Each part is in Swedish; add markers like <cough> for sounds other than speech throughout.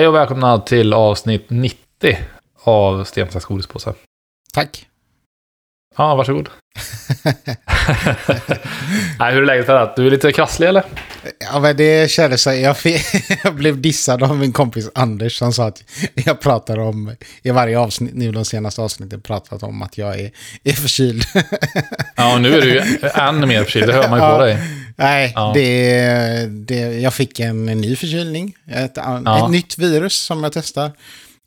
Hej och välkomna till avsnitt 90 av Sten, sax, godispåse. Tack. Ja, varsågod. <laughs> Nej, hur är läget för Du är lite krasslig eller? Ja, men det kändes så. Jag, <laughs> jag blev dissad av min kompis Anders som sa att jag pratar om, i varje avsnitt, nu de senaste avsnitten, pratat om att jag är, är förkyld. ja, och nu är du ju än mer förkyld, det hör man ju ja, på dig. Nej, ja. det, det, jag fick en ny förkylning. Ett, ja. ett nytt virus som jag testar,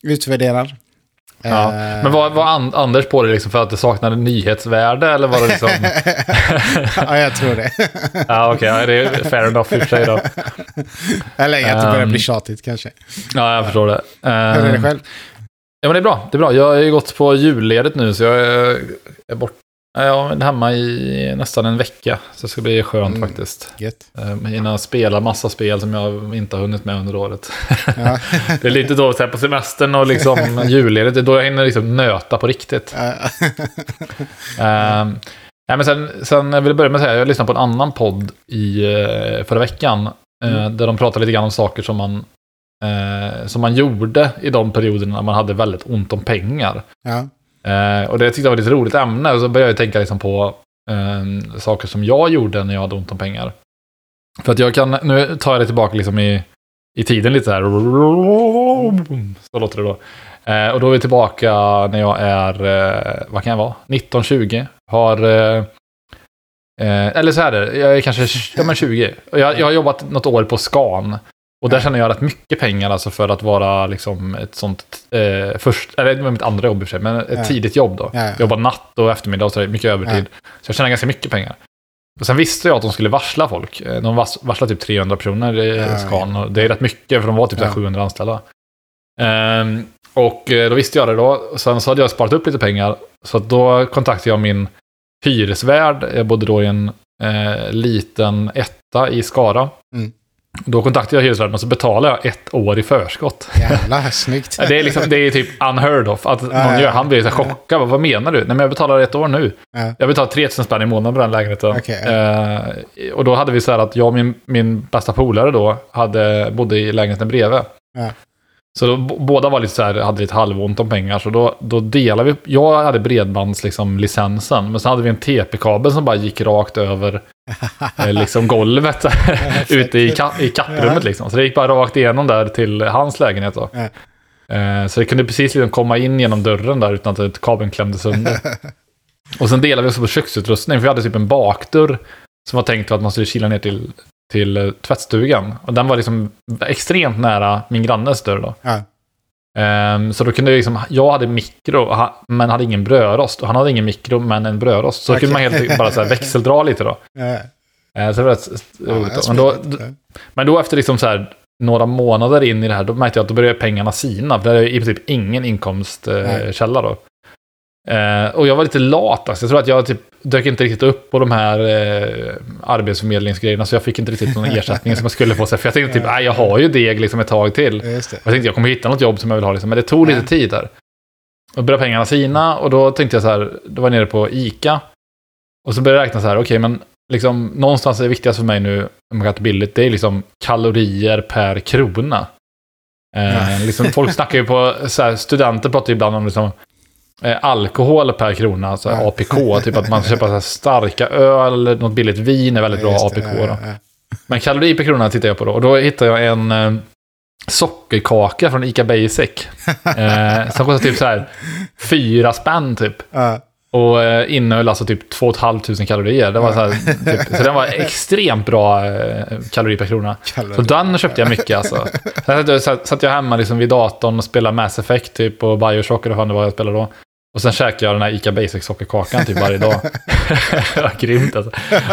utvärderar. Ja. Men var, var Anders på det liksom för att det saknade nyhetsvärde eller var det liksom? <laughs> ja, jag tror det. <laughs> ja, okej, okay, det är fair enough i och för sig då. Eller att det börjar bli ehm. tjatigt kanske. Ja, jag förstår det. Hur är det ehm. själv? Ja, men det är bra. Det är bra. Jag har ju gått på julledigt nu, så jag är bort, jag är hemma i nästan en vecka. Så det ska bli skönt mm, faktiskt. Get. Hinna spela massa spel som jag inte har hunnit med under året. Ja. <laughs> det är lite då på semestern och liksom <laughs> julledigt. Det är då jag hinner liksom nöta på riktigt. um, ja, <laughs> men sen, sen vill jag börja med att säga, jag lyssnade på en annan podd i uh, förra veckan. Uh, mm. Där de pratade lite grann om saker som man, som man gjorde i de perioderna man hade väldigt ont om pengar. Ja. Eh, och det tyckte jag var ett lite roligt ämne. Och så började jag tänka liksom på eh, saker som jag gjorde när jag hade ont om pengar. För att jag kan, nu tar jag det tillbaka liksom i, i tiden lite så här. Så låter det då. Eh, och då är vi tillbaka när jag är, eh, vad kan jag vara, 19-20. Har, eh, eh, eller så här är det, jag är kanske ja, men 20. Jag, jag har jobbat något år på Scan. Och där tjänar jag rätt mycket pengar alltså för att vara liksom ett sånt, eh, först, eller det var mitt andra jobb i och för sig, men ett ja. tidigt jobb då. Ja, ja. Jobba natt och eftermiddag och så mycket övertid. Så jag tjänar ganska mycket pengar. Och sen visste jag att de skulle varsla folk. Eh, de varslade typ 300 personer i ja, Scan. Det är rätt mycket för de var typ 700 anställda. Um, och eh, då visste jag det då. Sen så hade jag sparat upp lite pengar. Så då kontaktade jag min hyresvärd. Jag bodde då i en eh, liten etta i Skara. Mm. Då kontaktade jag hyresvärden och så betalade jag ett år i förskott. Jävlar, <laughs> snyggt. det, är liksom, det är typ unheard of. Att ja, någon gör, han blir så chockad. Vad menar du? Nej, men jag betalar ett år nu. Ja. Jag betalar 3000 spänn i månaden på den lägenheten. Okay, ja. eh, och då hade vi så här att jag och min, min bästa polare då hade, bodde i lägenheten bredvid. Så då, båda var lite så här, hade lite halvont om pengar. Så då, då delade vi. Jag hade bredbandslicensen. Liksom, men sen hade vi en TP-kabel som bara gick rakt över liksom golvet <laughs> <laughs> ute i, ka i kapprummet. Liksom. Så det gick bara rakt igenom där till hans lägenhet. Då. Eh, så det kunde precis liksom komma in genom dörren där utan att kabeln klämdes sönder. <laughs> Och sen delade vi oss på köksutrustning. För vi hade typ en bakdörr som var tänkt att man skulle kila ner till till eh, tvättstugan. Och den var liksom extremt nära min grannes dörr då. Ja. Um, så då kunde jag liksom, jag hade mikro men hade ingen brödrost. Och han hade ingen mikro men en brödrost. Så okay. kunde man helt bara så här växeldra lite då. <laughs> Uh, så det var rätt roligt. Ja, men, då, men då efter liksom så här, några månader in i det här, då märkte jag att då började pengarna sina. För det är i princip ingen inkomstkälla uh, då. Uh, och jag var lite lat. Alltså. Jag tror att jag typ dök inte riktigt upp på de här eh, arbetsförmedlingsgrejerna. Så jag fick inte riktigt någon <laughs> ersättning som jag skulle få. För jag tänkte typ, jag har ju deg liksom ett tag till. Jag tänkte jag kommer hitta något jobb som jag vill ha. Liksom. Men det tog lite tid där. Och började pengarna sina. Och då tänkte jag så här, då var jag nere på ICA. Och så började jag räkna så här, okej okay, men liksom någonstans är det viktigast för mig nu, om kan billigt, det är liksom kalorier per krona. Eh, liksom, folk snackar ju på, så här, studenter pratar ju ibland om liksom, eh, alkohol per krona, alltså ja. APK. <laughs> typ att man köper så starka öl, något billigt vin är väldigt ja, bra APK. Det, ja, Men kalori per krona tittar jag på då. Och då hittar jag en eh, sockerkaka från ICA Basic. <laughs> eh, som kostar typ så här fyra spänn typ. Och eh, innehöll alltså typ 2 500 kalorier. Det var så, här, typ, så den var extremt bra eh, kalori per krona. Kalori. Så den köpte jag mycket alltså. Sen satt, satt jag hemma liksom vid datorn och spelade Mass Effect typ, och Bioshock eller vad det var jag spelade då. Och sen käkar jag den här ICA Basic sockerkakan typ varje dag. <laughs> Grymt alltså.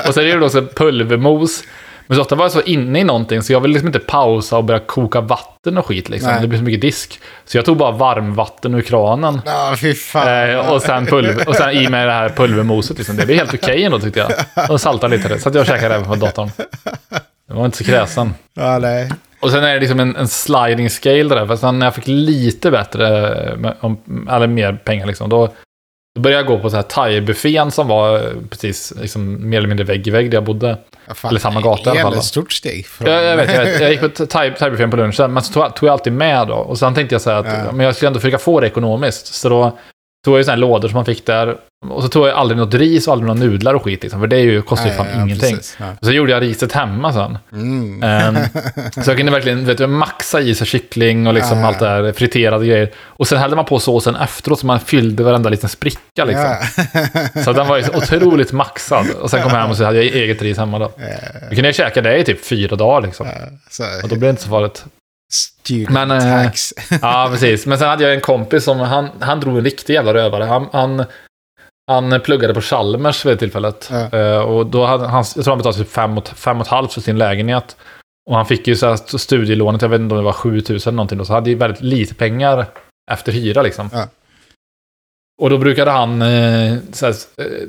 Och sen är det då så pulvermos. Men så ofta var jag så inne i någonting så jag vill liksom inte pausa och börja koka vatten och skit liksom. Nej. Det blir så mycket disk. Så jag tog bara varmvatten ur kranen. Ja, fy fan. Eh, och, sen pulver, och sen i med det här pulvermoset liksom. Det blev helt okej okay ändå tyckte jag. Och saltade lite. Så att jag käkade även på datorn. Det var inte så kräsen. Ja, nej. Och sen är det liksom en, en sliding scale där. För sen när jag fick lite bättre, eller mer pengar liksom, då, Då började jag gå på så här thai-buffén som var precis liksom, mer eller mindre vägg i vägg där jag bodde. Fan, eller samma gata i alla fall. Det är ett stort steg. Från... Jag, jag, vet, jag, vet, jag gick på <laughs> thai-buffén på lunchen, men så tog, tog, jag alltid med då. Och sen tänkte jag så här att ja. men jag skulle ändå försöka få det ekonomiskt. Så då tog jag ju sådana här lådor som man fick där. Och så tog jag aldrig något ris och aldrig några nudlar och skit liksom, för det är ju, kostar ju fan ja, ingenting. Precis, ja. Så gjorde jag riset hemma sen. Mm. Um, <laughs> så jag kunde verkligen vet du, maxa i sig kyckling och liksom allt det där, friterade grejer. Och sen hällde man på såsen efteråt så man fyllde varenda liten spricka liksom. så den var ju otroligt maxad. Och sen kom jag hem och så hade jag eget ris hemma då. Då kunde jag käka det i typ fyra dagar liksom. och då blev det inte så farligt. Student men, eh, tax. <laughs> ja, precis. Men sen hade jag en kompis som, han, han drog en riktig jävla rövare. Han, han, han pluggade på Chalmers vid det tillfället. Ja. Uh, och då hade han, jag tror han betalade typ fem och, fem och ett halvt för sin lägenhet. Och han fick ju så här studielånet, jag vet inte om det var 7000 eller någonting då, så han hade ju väldigt lite pengar efter hyra liksom. Ja. Och då brukade han, eh, såhär,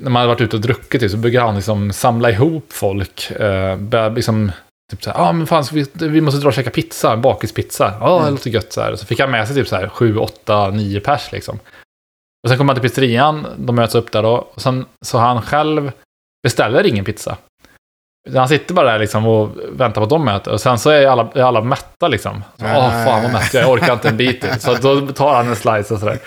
när man hade varit ute och druckit, typ, så brukade han liksom samla ihop folk. Eh, liksom Typ såhär, ja ah, men fan vi, vi måste dra och käka pizza, bakispizza. Ja, mm. det låter gött så här. Så fick han med sig typ så här 7, 8, 9 pers liksom. Och sen kommer man till pizzerian, de möts upp där då. Och sen så han själv beställer ingen pizza. Han sitter bara där liksom och väntar på att de möter. Och sen så är alla, är alla mätta liksom. Åh, oh, fan vad mätt jag Jag orkar inte en bit till. Så då tar han en slice och sådär.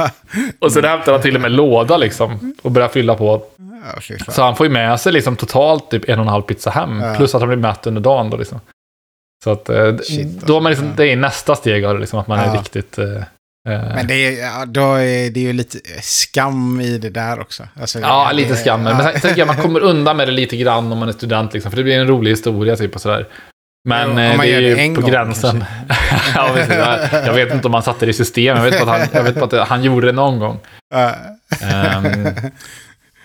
<laughs> Och sen hämtar han till och med låda liksom. Och börjar fylla på. Ja, så han får ju med sig liksom totalt typ en och en halv pizza hem. Ja. Plus att han blir mätt under dagen då liksom. Så att eh, Shit, då är man liksom, det är nästa steg av det, liksom, att man är riktigt... Eh, Eh. Men det är, då är det ju lite skam i det där också. Alltså, ja, det, lite skam. Men sen tänker jag man kommer <laughs> undan med det lite grann om man är student. Liksom, för det blir en rolig historia typ och sådär. Men jo, eh, det är ju på gång, gränsen. <laughs> ja, jag, jag vet inte om han satte det i system. Jag vet bara att han, jag vet bara att han gjorde det någon gång. um,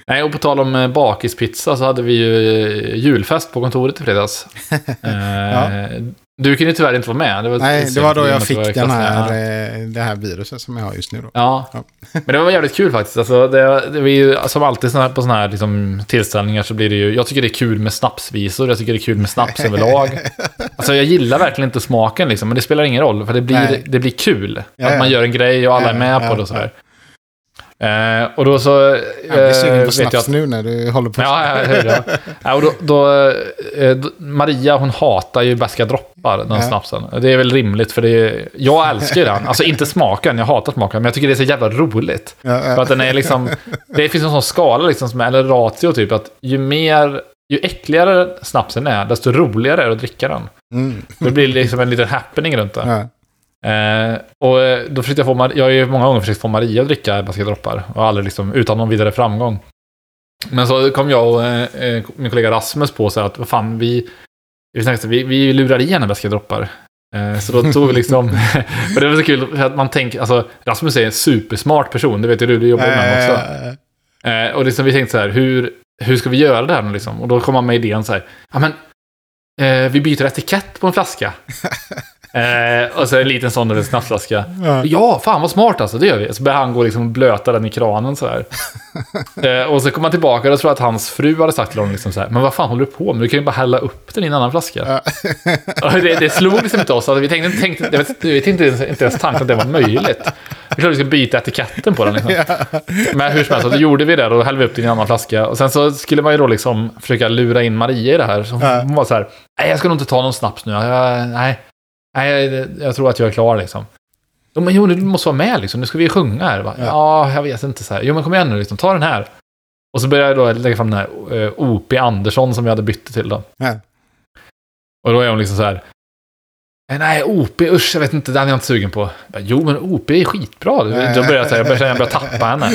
nej, och på tal om eh, bakispizza så hade vi ju julfest på kontoret i fredags. <laughs> uh, du kunde tyvärr inte vara med. Det var Nej, det var då jag fick den här, eh, det här viruset som jag har just nu. Då. Ja. ja. <laughs> men det var jävligt kul faktiskt. Alltså, det, det var ju, som alltid på sådana här liksom, tillställningar så blir det ju... Jag tycker det är kul med snapsvisor, jag tycker det är kul med snaps överlag. <laughs> Alltså jag gillar verkligen inte smaken liksom, men det spelar ingen roll. För det blir, det blir kul. Ja, att man gör en grej och alla är med på det och sådär. Eh, och då så... jag blir sugen på eh, snaps nu när du håller på. Ja, ja, ja, ja. och då, då, eh, Maria hon hatar ju bäska droppar, den ja. snapsen. Det är väl rimligt för det är, Jag älskar den. Alltså inte smaken, jag hatar smaken. Men jag tycker det är så jävla roligt. Ja. För att den är liksom... Det finns en sån skala liksom, som, eller ratio typ, att ju mer... Ju äckligare snapsen är, desto roligare är det att dricka den. Mm. Det blir liksom en liten happening runt det. Eh, och eh, då försökte jag få, jag har ju många gånger försökt få Maria att dricka basketdroppar. Och aldrig liksom, utan någon vidare framgång. Men så kom jag och eh, eh min kollega Rasmus på så att, vad fan, vi, vi, vi, vi lurar i henne basketdroppar. Eh, så då tog vi liksom, <laughs> för det var så kul, för att man tänker, alltså Rasmus är en supersmart person, det vet ju du, du jobbar med honom också. Eh, och liksom, vi tänkte så här, hur, hur ska vi göra det här nu liksom? Och då kom han med idén så här, ja men, eh, vi byter etikett på en flaska. <laughs> Eh, och så en liten sån en snapsflaska. Ja. ja, fan vad smart alltså, det gör vi. Så börjar han gå liksom och blöta den i kranen så här. <laughs> eh, och så kommer han tillbaka och tror att hans fru hade sagt till honom liksom så här, men vad fan håller du på med? Du kan ju bara hälla upp den i en annan flaska. Ja. <laughs> det, det slog liksom inte oss. Alltså, vi tänkte, tänkte, jag vet, vi tänkte inte, inte ens tanken att det var möjligt. Vi trodde vi skulle byta etiketten på den. Liksom. Ja. Men hur som helst, så gjorde vi det. Då hällde vi upp den i en annan flaska. Och sen så skulle man ju då liksom försöka lura in Maria i det här. Så hon, hon var så här, nej jag ska nog inte ta någon snaps nu. Jag, nej, Nej, jag, jag tror att jag är klar liksom. Jo, men jo, du måste vara med liksom. Nu ska vi sjunga här. Va? Ja. ja, jag vet inte så här. Jo, men kom igen nu liksom. Ta den här. Och så började jag då lägga fram den här eh, O.P. Andersson som vi hade bytt till då. Ja. Och då är hon liksom så här. Eh, nej, OP, usch, jag vet inte, den är jag inte sugen på. jo, men OP är skitbra. Då börjar jag, jag att jag börjar tappa henne.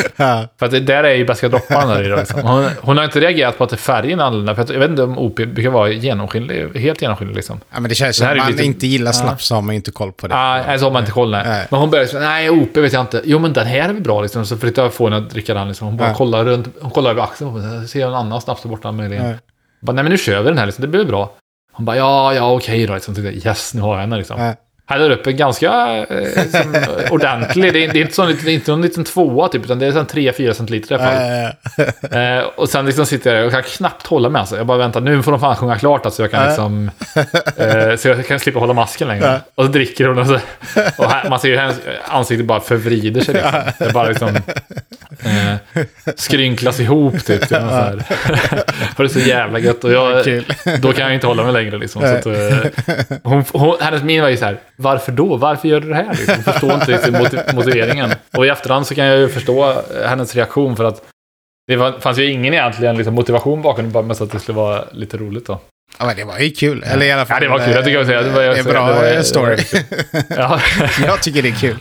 För att det där är ju bästa där i. Liksom. Hon, hon, har inte reagerat på att det är färgen annorlunda. För att, jag vet inte om OP brukar vara genomskinlig, helt genomskinlig liksom. Ja, men det känns som att man lite... inte gillar snaps så har man inte koll på det. Ja, nej, så har man inte koll, nej. nej. Men hon börjar säga, nej, OP vet jag inte. Jo, men den här är väl bra liksom. Så försökte jag få henne att dricka den liksom. Hon bara kollar runt, hon kollar över axeln. Ser en annan snaps där borta möjligen. Nej. Bara, nej, men nu kör vi den här liksom. Det blir bra. Hon bara, ja, ja, okej då. Liksom. Yes, nu har jag henne liksom. Nej. Häller upp en ganska eh, <laughs> som, ordentlig. Det är, det är, inte, sån, det är inte någon liten tvåa typ, utan det är 3-4 centiliter i alla fall. eh, och sen liksom sitter jag och kan knappt hålla med. Alltså. Jag bara väntar, nu får de fan sjunga klart alltså, jag kan liksom, eh, så jag kan slippa hålla masken längre. Och så dricker hon och, så, och här, man ser ju hennes ansikte bara förvrider sig. Liksom. Det är bara liksom eh, skrynklas ihop typ. <laughs> Till här. <laughs> För det är så jävla gött. Och jag, <laughs> då kan jag inte hålla mig längre liksom. Så att, eh, hon, hon, hennes min var ju så här, varför då? Varför gör du det här? Liksom? Hon förstår inte liksom, motiveringen. Och i efterhand så kan jag ju förstå hennes reaktion för att det fanns ju ingen egentligen liksom, motivation bakom det, bara mest att det skulle vara lite roligt då. Ja, men det var ju kul. Eller i alla fall. Ja, det var kul. Jag tycker jag säga. Det var, det är bra det var, story. <laughs> ja. <laughs> jag tycker det är kul.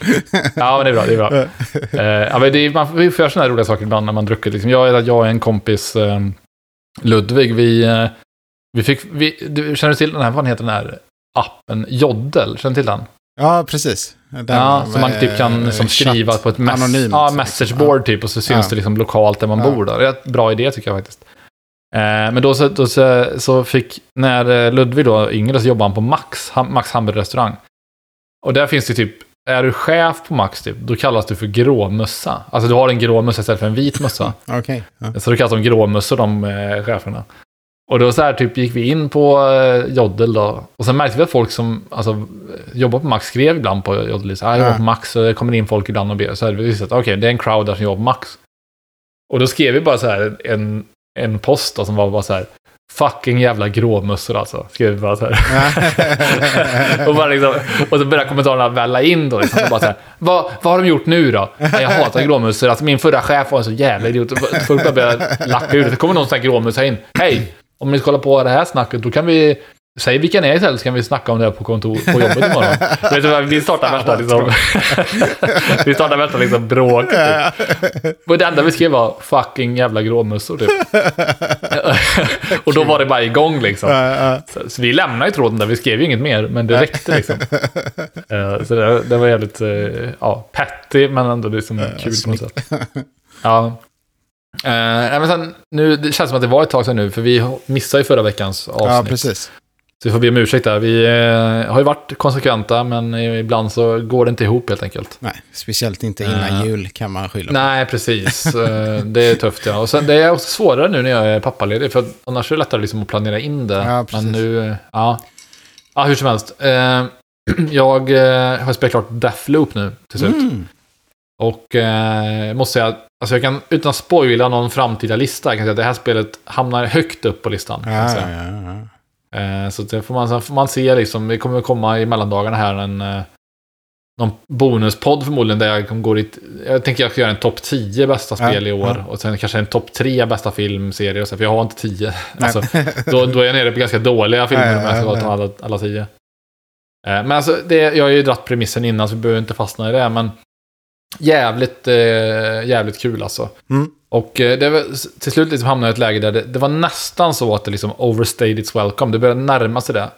ja, men det är bra. Det är bra. ja, men det är, man får göra sådana här roliga saker ibland när man druckit. Liksom. Jag, jag och en kompis, um, Ludvig, vi, uh, vi fick... Vi, du känner till den här, vad heter den här appen? Joddel, känner du till den? Ja, precis. Den, ja, så man typ kan liksom skriva på ett mess anonymt, ja, messageboard ja. typ och så syns ja. det liksom lokalt där man ja. bor. Där. Det är en bra idé tycker jag faktiskt. Eh, men då, så, då så, så, fick, när eh, Ludvig då yngre så jobbade han på Max, Max hamburgerrestaurang. Och där finns det typ, är du chef på Max typ, då kallas du för gråmössa. Alltså du har en grå mössa istället för en vit mössa. <laughs> okay, ja. Så då kallas de gråmössor de eh, cheferna. Och då så här typ gick vi in på eh, Joddel då. Och sen märkte vi att folk som alltså, jobbar på Max skrev ibland på Joddel. Så här, jag jobbar på Max och det kommer in folk ibland och ber. Så här, vi visste att okej, okay, det är en crowd där som jobbar på Max. Och då skrev vi bara så här en, en post då, som var bara så här. Fucking jävla gråmössor alltså. Skrev bara så här. <laughs> och, bara liksom, och så började kommentarerna välla in då. Liksom, bara så här, vad, vad har de gjort nu då? Jag hatar gråmössor. Alltså min förra chef var en så jävla idiot. Folk började lacka ur. Det kommer någon sån här gråmössa in. Hej! om ni ska hålla på det här snacket, då kan vi... Säg vilka ni är istället så kan vi snacka om det på kontor på jobbet imorgon. <laughs> Vet du, vi startar värsta liksom... <laughs> vi startar värsta liksom bråk. Typ. Och det enda vi skrev var fucking jävla gråmössor typ. <laughs> och då var det bara igång liksom. Så, så vi lämnade ju tråden där, vi skrev ju inget mer, men det räckte liksom. Uh, så det, det, var jävligt, uh, ja, petty men ändå liksom kul på något sätt. Ja. Uh, men sen, nu, det känns som att det var ett tag sedan nu, för vi missade ju förra veckans avsnitt. Ja, precis. Så vi får be om ursäkt där. Vi uh, har ju varit konsekventa, men ibland så går det inte ihop helt enkelt. Nej, speciellt inte innan uh, jul kan man skylla på. Nej, precis. det är tufft, ja. Och sen, det är också svårare nu när jag är pappaledig, för annars är det lättare liksom att planera in det. Ja, precis. Men nu, ja. Ja, hur som helst. <clears throat> jag har spelat klart Deathloop nu till slut. Mm. Och eh, måste säga, alltså jag kan utan att spoila någon framtida lista, kan säga att det här spelet hamnar högt upp på listan. Ja, ja, ja, eh, så det får man, så får man se liksom, det kommer komma i mellandagarna här en eh, någon bonuspodd förmodligen där jag går dit. Jag tänker jag ska göra en topp 10 bästa spel i år. Och sen kanske en topp 3 bästa filmserier. För jag har inte 10. Alltså, då, då är jag nere på ganska dåliga filmer om jag ska ta alla, alla 10. Eh, men alltså, det, jag har ju dratt premissen innan så vi behöver inte fastna i det. Men jävligt, eh, jävligt kul alltså. Mm. Och eh, det var, till slut liksom hamnade jag i ett läge där det, det, var nästan så att det liksom overstayed its welcome. Det började närma sig det.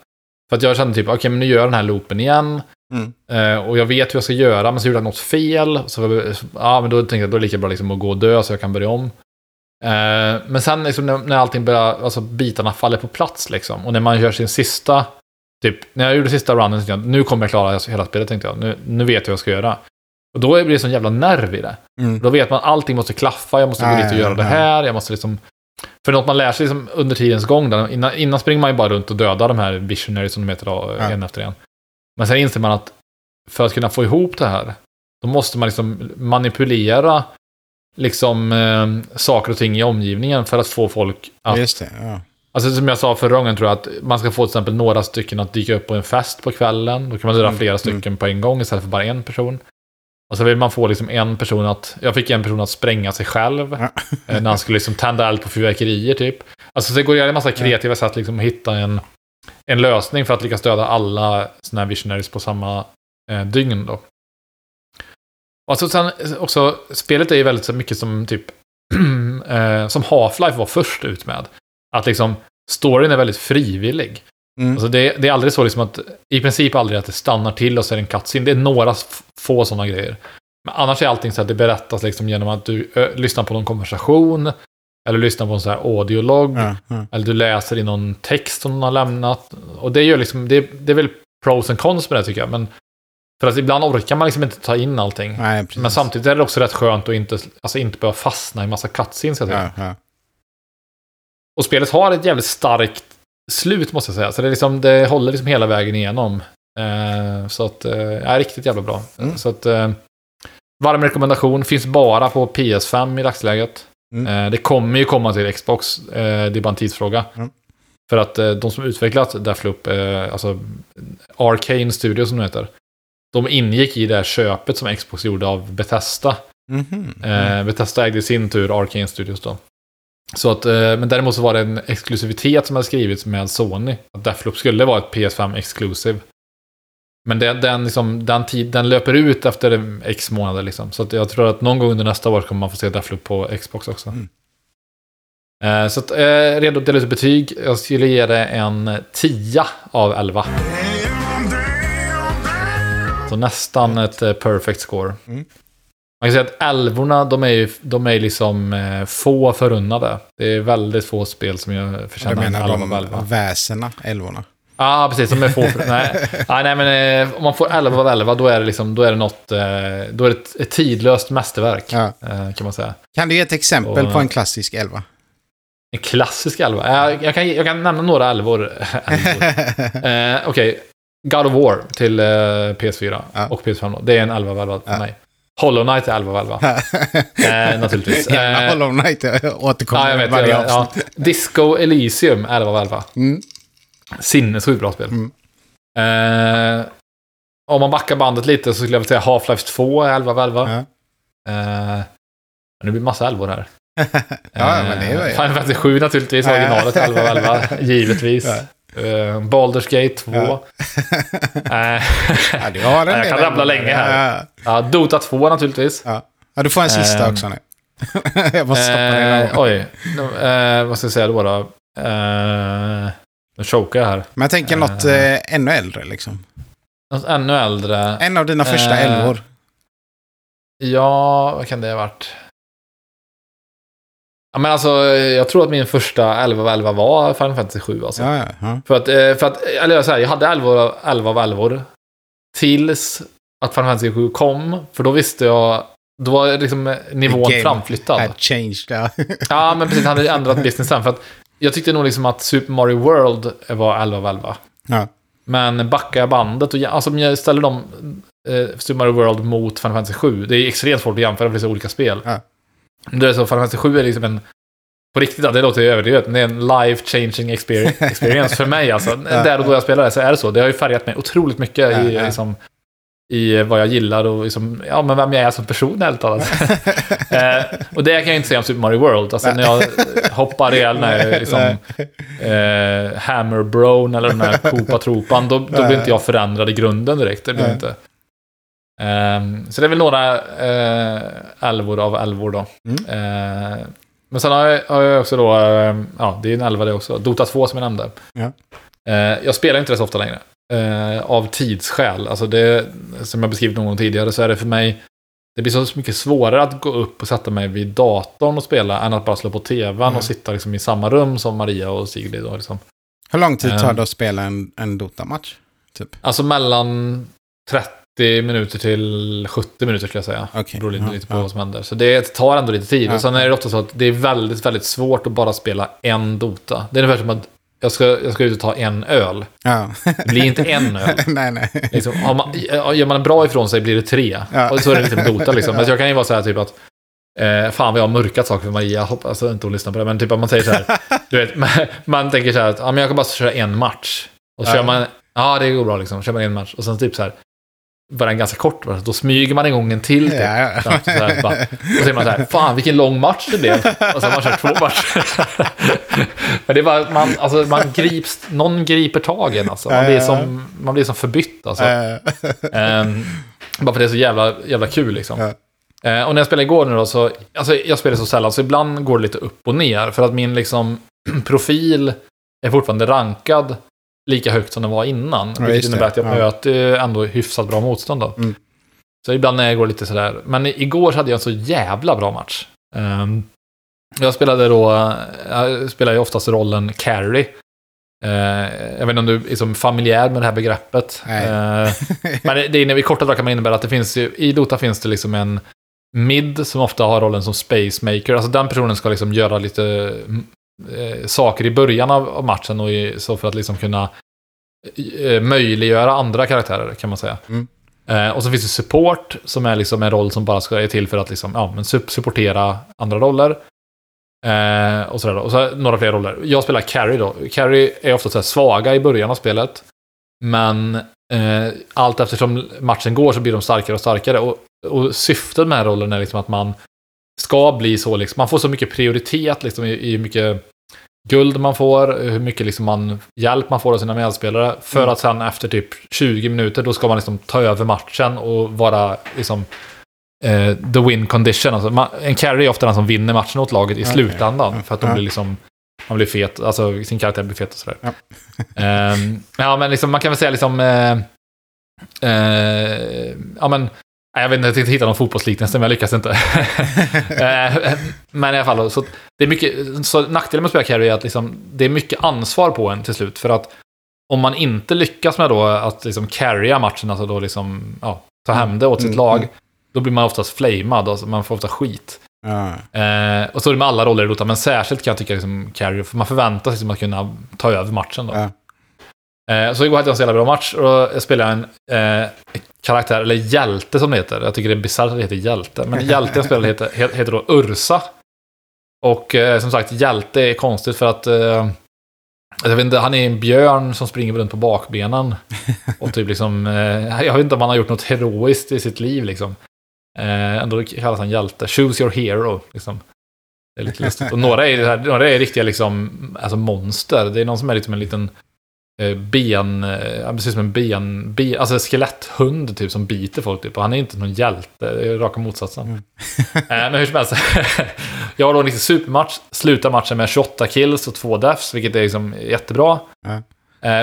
För att jag kände typ, okej okay, men nu gör jag den här loopen igen. Mm. Eh, och jag vet hur jag ska göra, men så gjorde jag något fel. Så ja, men då tänkte jag då är det lika bra liksom att gå och dö så jag kan börja om. Eh, men sen liksom, när, när allting börjar, alltså bitarna faller på plats liksom. Och när man gör sin sista, typ, när jag gjorde sista runnen, tänkte jag, nu kommer jag klara hela spelet, tänkte jag. Nu, nu vet jag vad jag ska göra. Och då blir det sån jävla nerv i det. Mm. Då vet man att allting måste klaffa, jag måste gå dit och göra det här, jag måste liksom... För något man lär sig liksom under tidens gång, där, innan, innan springer man ju bara runt och dödar de här visionaries som de heter då, ja. en efter en. Men sen inser man att för att kunna få ihop det här, då måste man liksom manipulera liksom eh, saker och ting i omgivningen för att få folk att... Just det, ja. Alltså som jag sa förra gången tror jag att man ska få till exempel några stycken att dyka upp på en fest på kvällen. Då kan man döda mm. flera mm. stycken mm. på en gång istället för bara en person. Och så vill man få liksom en person att, jag fick en person att spränga sig själv. Ja. Eh, när han skulle liksom tända eld på fyrverkerier typ. Alltså så det går att göra en massa kreativa ja. sätt liksom att hitta en, en lösning för att lyckas döda alla sådana här visionaries på samma eh, dygn då. Och så sen också, spelet är ju väldigt så mycket som typ, <clears throat> eh, som Half-Life var först ut med. Att liksom, storyn är väldigt frivillig. Mm. Alltså det, det, är aldrig så liksom att, i princip aldrig att det stannar till och så är det en cutscene. Det är några få sådana grejer. Men annars är allting så att det berättas liksom genom att du ö, lyssnar på någon konversation. Eller lyssnar på en sån här audiolog. Mm, mm. Eller du läser i någon text som någon har lämnat. Och det, gör liksom, det, det är väl pros and cons med det tycker jag. Men för att ibland orkar man liksom inte ta in allting. Nej, men samtidigt är det också rätt skönt att inte, alltså inte behöva fastna i massa cutscenes. Ja, ja. Och spelet har ett jävligt starkt slut måste jag säga. Så det, liksom, det håller liksom hela vägen igenom. Eh, så att, eh, är riktigt jävla bra. Mm. Så att, eh, varm rekommendation. Finns bara på PS5 i dagsläget. Mm. Eh, det kommer ju komma till Xbox. Eh, det är bara en tidsfråga. Mm. För att eh, de som utvecklat Deathloop, eh, alltså Arcane Studios som det heter, de ingick i det här köpet som Xbox gjorde av Bethesda. Mm -hmm. Bethesda ägde i sin tur Arcane Studios då. Så att, eh, men däremot så var det en exklusivitet som hade skrivits med Sony. Att Deathloop skulle vara ett PS5 Exclusive. Men det, den, liksom, den, tid, den löper ut efter X månader liksom. Så att jag tror att någon gång under nästa år kommer man få se Deathloop på Xbox också. Mm. Eh, så att, eh, redo att dela ut betyg. Jag skulle ge det en 10 av 11. Så nästan ett eh, perfect score. Mm. Man kan säga att älvorna, de är ju de är liksom eh, få förunnade. Det är väldigt få spel som jag förtjänar en 11 av 11. väsena, älvorna? Ja, ah, precis. De är få. För, nej. <laughs> Ah, nej, men eh, om man får 11 av 11, då är det, liksom, då är det något... Eh, då är det ett, ett tidlöst mästerverk, ja. eh, kan man säga. Kan du ge ett exempel Och, på en klassisk 11? En klassisk 11? Jag, jag, kan, jag kan nämna några 11 <laughs> eh, Okej. Okay. God of War till eh, PS4 ja. och PS5. Det är en 11 av 11 för ja. mig. Hollow Knight är 11 av 11. eh, naturligtvis. Eh, Hollow Knight återkommer ja, jag vet, varje avsnitt. Ja. Disco Elysium 11 av 11. Mm. Sinnessjukt bra spel. Mm. Eh, om man backar bandet lite så skulle jag säga Half-Life 2 är 11 av 11. Ja. Eh, nu blir det massa 11 här. <laughs> ja, men det är ju... Final Fantasy 7 naturligtvis, originalet 11 av 11, givetvis. Ja. Uh, Baldur's Gate 2. Ja. uh, ja, du har en <laughs> jag kan rabbla länge här. Ja. Uh, Dota 2 naturligtvis. Ja. ja, du får en sista också nu. <laughs> jag måste stoppa ner Oj, vad ska jag säga då? då? Uh, nu chokar jag här. Men jag tänker något uh, ännu äldre liksom. Något ännu äldre. En av dina första älvor. Ja, vad kan det ha varit? Ja, men alltså, jag tror att min första 11 av 11 var Final Fantasy 7. Alltså. Ja, ja, ja. För att, eh, för att eller jag, säger, jag hade 11, 11 av 11 tills att Final Fantasy 7 kom. För då visste jag, då var liksom nivån framflyttad. Had changed, ja. <laughs> ja, men precis. Han hade ändrat businessen. För att jag tyckte nog liksom att Super Mario World var 11 av 11. Ja. Men backar jag bandet och alltså, om jag ställer dem, eh, Super Mario World mot Final Fantasy 7, det är extremt svårt att jämföra för det är olika spel. Ja. Det är så, Final Fantasy 7 är liksom en... På riktigt, det låter ju överdrivet, men det är en life-changing <laughs> experience för mig. Alltså. Där och då jag spelar det så är det så. Det har ju färgat mig otroligt mycket i. Liksom, i vad jag gillar och liksom, ja, men vem jag är som person helt talat. <laughs> eh, och det kan jag inte säga om Super Mario World. Alltså när jag hoppar i den här liksom, eh, Hammer Brown eller den här Koopa Tropan, då, då blir inte jag förändrad i grunden direkt. Det blir inte. Um, så det är väl några uh, älvor av älvor då. Mm. Uh, men sen har jag, har jag också då, uh, ja det är en älva det också, Dota 2 som jag nämnde. Ja. Jag spelar inte det så ofta längre. av tidsskäl. Alltså det, som jag beskrivit någon gång tidigare så är det för mig, det blir så mycket svårare att gå upp och sätta mig vid datorn och spela än att bara slå på tvn mm. och sitta liksom i samma rum som Maria och Sigrid. Då, liksom. Hur lång tid tar det att spela en, en Dota-match? Typ? Alltså mellan 30 30 minuter till 70 minuter skulle jag säga. Okay. Det beror lite, ja, lite på ja. vad som händer. Så det tar ändå lite tid. Ja. Och sen är det ofta så att det är väldigt, väldigt svårt att bara spela en Dota. Det är ungefär som att jag ska, jag ska ut och ta en öl. Ja. Det blir inte en öl. <laughs> nej, nej. Liksom, man, gör man en bra ifrån sig blir det tre. Ja. Och så är det lite med Dota liksom. <laughs> Men jag kan ju vara så här typ att Eh, fan vad jag har mörkat saker för Maria. Hoppas alltså, inte hon lyssnar på det. Men typ att man säger så här. <laughs> du vet, man, man tänker så här att ja, men jag kan bara köra en match. Och så ja. kör man, ja det går bra liksom. Kör man en match. Och sen typ så här var den ganska kort. Då smyger man igång en till. Typ. Ja, ja. Så här, bara, och så säger man så här, fan vilken lång match det blev. Och så har man kört två matcher. <laughs> Men det är bara, man, alltså, man grips, någon griper tag i en alltså. Man blir som, man blir som förbytt alltså. um, <laughs> bara för det är så jävla, jävla kul liksom. Uh, och när jag spelade igår nu då så, alltså jag spelar så sällan så ibland går det lite upp och ner. För att min liksom <clears throat> profil är fortfarande rankad lika högt som den var innan. Ja, vilket innebär att jag ja. möter ändå hyfsat bra motstånd då. Mm. Så ibland när jag går lite sådär. Men igår hade jag en så jävla bra match. Um, jag spelade då, jag spelar ju oftast rollen carry. Uh, jag vet inte om du är liksom familjär med det här begreppet. Uh, <laughs> men det, det i korta drag kan man innebära att det finns ju, i Dota finns det liksom en mid som ofta har rollen som space maker. Alltså den personen ska liksom göra lite eh, saker i början av, matchen och i, så för att liksom kunna eh, möjliggöra andra karaktärer kan man säga. Mm. Eh, och så finns det support, som är liksom en roll som bara ska är till för att liksom, ja, men supportera andra roller. Eh, och sådär då. Och så några fler roller. Jag spelar Carry då. Carry är ofta så svaga i början av spelet. Men eh, allt eftersom matchen går så blir de starkare och starkare. Och, och syftet med den här rollen är liksom att man ska bli så, liksom, man får så mycket prioritet liksom, i, i hur mycket guld man får, hur mycket liksom man, hjälp man får av sina medspelare. För mm. att sen efter typ 20 minuter, då ska man liksom ta över matchen och vara liksom eh, the win condition. Alltså, man, en carry är ofta den som vinner matchen åt laget i okay. slutändan. För att de blir liksom, man blir fet, alltså sin karaktär blir fet och sådär. Ja, <laughs> eh, ja men liksom, man kan väl säga liksom, eh, eh ja men, jag vet inte, jag tänkte hitta någon fotbollsliknelse, men jag lyckas inte. <laughs> Eh, men i alla fall, så det är mycket, så nackdelen med att spela carry är att liksom, det är mycket ansvar på en till slut. För att om man inte lyckas med då att liksom carrya matchen, alltså då liksom, ja, ta hem det åt sitt mm, lag, mm. då blir man oftast flamad, alltså man får ofta skit. Mm. Eh, och så är det med alla roller i Dota, men särskilt kan jag tycka liksom carry, för man förväntar sig liksom att kunna ta över matchen då. Eh, Eh, så igår hade jag en så jävla bra match och då spelade jag en eh, karaktär, eller hjälte som det heter. Jag tycker det är bisarrt att det heter hjälte. Men hjälten jag spelade heter, heter då Ursa. Och eh, som sagt, hjälte är konstigt för att eh, jag vet inte, han är en björn som springer runt på bakbenen. Och typ liksom, eh, jag vet inte om han har gjort något heroiskt i sitt liv liksom. Eh, ändå kallas han hjälte. Choose your hero, liksom. Det är lite lustigt. Och några är, några är riktiga liksom, alltså monster. Det är någon som är liksom en liten ben, eh, precis som en ben, ben, alltså skeletthund typ som biter folk typ. Och han är inte någon hjälte, det är raka motsatsen. Mm. <laughs> Eh, men hur som helst, <laughs> jag har då en riktig supermatch, slutar matchen med 28 kills och 2 deaths, vilket är liksom jättebra. Mm.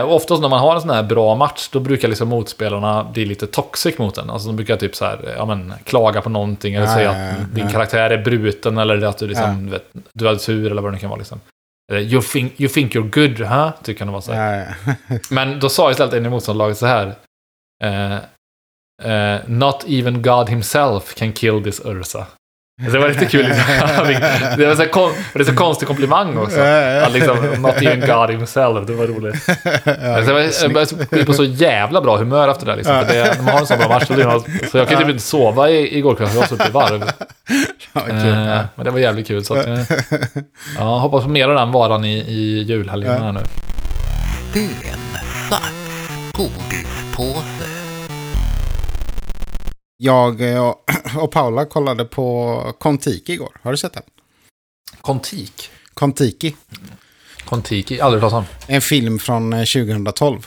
Och oftast när man har en sån här bra match, då brukar liksom motspelarna bli lite toxic mot en. Alltså de brukar typ så här, ja men, klaga på någonting, eller ja, säga ja, att din karaktär är bruten, eller att du liksom, vet, du hade tur, eller vad det nu kan vara liksom. You think, you think you're good, huh? Tycker han det var. Ja, ja. <laughs> Men då sa istället en i motståndarlaget så här. Uh, uh, Not even God himself can kill this Ursa. Det var lite kul. Liksom. <laughs> <laughs> det, var så kon, det är så konstig komplimang också. Att liksom, not even God himself. Det var roligt. jag började bli på så jävla bra humör efter det. Liksom. För det man har en sån bra match så, jag kunde typ inte sova i, igår kväll. Jag var så uppe i varv. Eh, men det var jävligt kul. Så att, eh, <laughs> ja, hoppas på mer av den varan i, i julhelgen här nu. Jag eh, <clears throat> och Paula kollade på Kontiki igår. Har du sett den? Kontik? Kontiki. Kontiki, aldrig hört om. En film från 2012. Eh,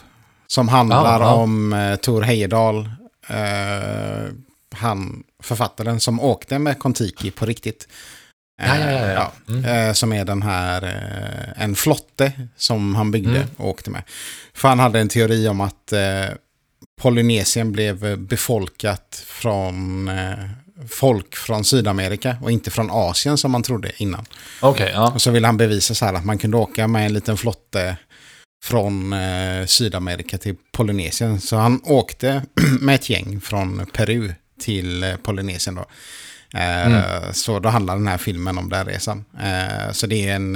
som handlar ja, ja. om Tor Heyerdahl. Uh, han, författaren som åkte med Kontiki på riktigt. Ja, ja, ja, ja. Mm. som är den här, en flotte som han byggde mm. och åkte med. För han hade en teori om att Polynesien blev befolkat från eh, folk från Sydamerika och inte från Asien som man trodde innan. Okay, ja. Och så ville han bevisa så här att man kunde åka med en liten flotte från eh, Sydamerika till Polynesien. Så han åkte <clears throat> med ett gäng från Peru till eh, Polynesien då. Eh, mm. Så då handlar den här filmen om den resan. Eh, så det är en,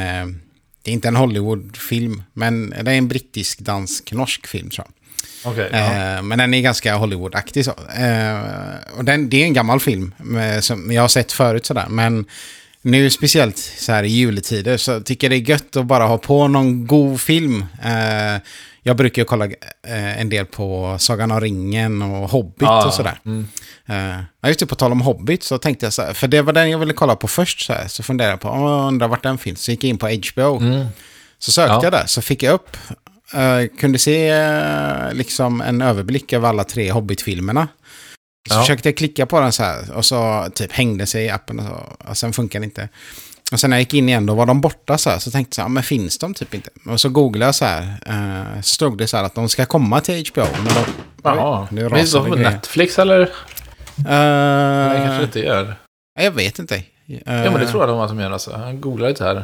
det är inte en Hollywood-film, men det är en brittisk, dansk, norsk film tror jag. Okay, ja. men den är ganska Hollywood-aktig. Så. Och den, det är en gammal film som jag har sett förut sådär. Men nu speciellt så här i juletider så tycker jag det är gött att bara ha på någon god film. Jag brukar ju kolla eh, en del på Sagan om ringen och Hobbit ah, och sådär. Mm. Uh, just det, på tal om Hobbit så tänkte jag så här, för det var den jag ville kolla på först så här, så funderade jag på, oh, undrar vart den finns. Så gick jag in på HBO. Mm. Så sökte ja. jag där, så fick jag upp Uh, kunde se uh, liksom en överblick över alla tre Hobbit-filmerna. Så ja. försökte jag klicka på den så här och så typ hängde sig i appen och, så, och sen funkar det inte. Och sen när jag gick in igen då var de borta så här. Så tänkte jag så här, men finns de typ inte? Och så googlade jag så här. Uh, så stod det så här att de ska komma till HBO. Men de, Jaha, finns de på Netflix eller? Uh, Nej, kanske inte gör. Jag vet inte. Uh, ja, men det tror jag de att de gör. Alltså. Jag googlade lite här.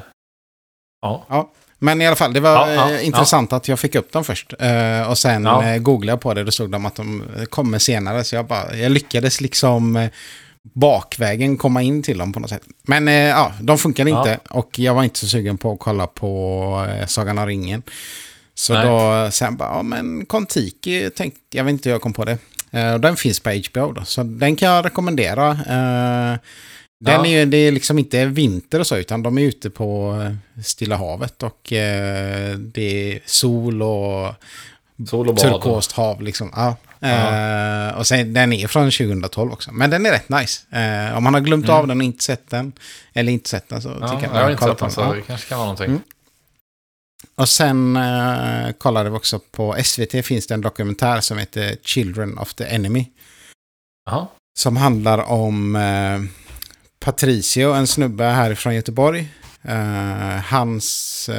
Ja. ja. Men i alla fall, det var ja, ja, eh, intressant ja. att jag fick upp dem först. Uh, och sen ja. googlade jag på det, då stod de att de kommer senare. Så jag, bara, jag lyckades liksom uh, bakvägen komma in till dem på något sätt. Men ja, de funkade inte. Och jag var inte så sugen på att kolla på Sagan om ringen. Så Nej. då sen bara, ja men Kontiki tänkte, jag vet inte hur jag kom på det. Och den finns på HBO då, så den kan jag rekommendera. Uh, den ja. är ju, det är liksom inte vinter och så, utan de är ute på Stilla havet och det är sol och, sol och turkost hav liksom. Ja. Uh, och sen, den är från 2012 också. Men den är rätt nice. Uh, om man har glömt mm. av den och inte sett den, eller inte sett den så ja, tycker jag jag har inte sett den, så det kanske kan vara någonting. Mm. Och sen uh, kollade vi också på SVT finns det en dokumentär som heter Children of the Enemy. Aha. Som handlar om uh, Patricio, en snubbe härifrån Göteborg. Hans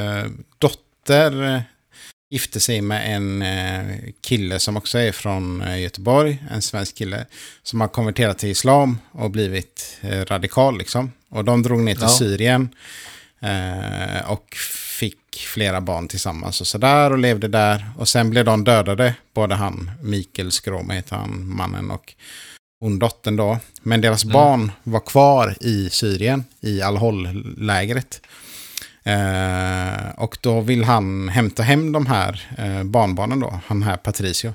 dotter gifte sig med en kille som också är från Göteborg, en svensk kille, som har konverterat till islam och blivit radikal liksom. Och de drog ner till ja. Syrien och fick flera barn tillsammans och sådär och levde där. Och sen blev de dödade, både han, Mikael Skråme heter han, mannen och hon dottern då. Men deras mm. barn var kvar i Syrien, i Al-Hol-lägret. Eh, och då vill han hämta hem de här eh, barnbarnen då, han här Patricio.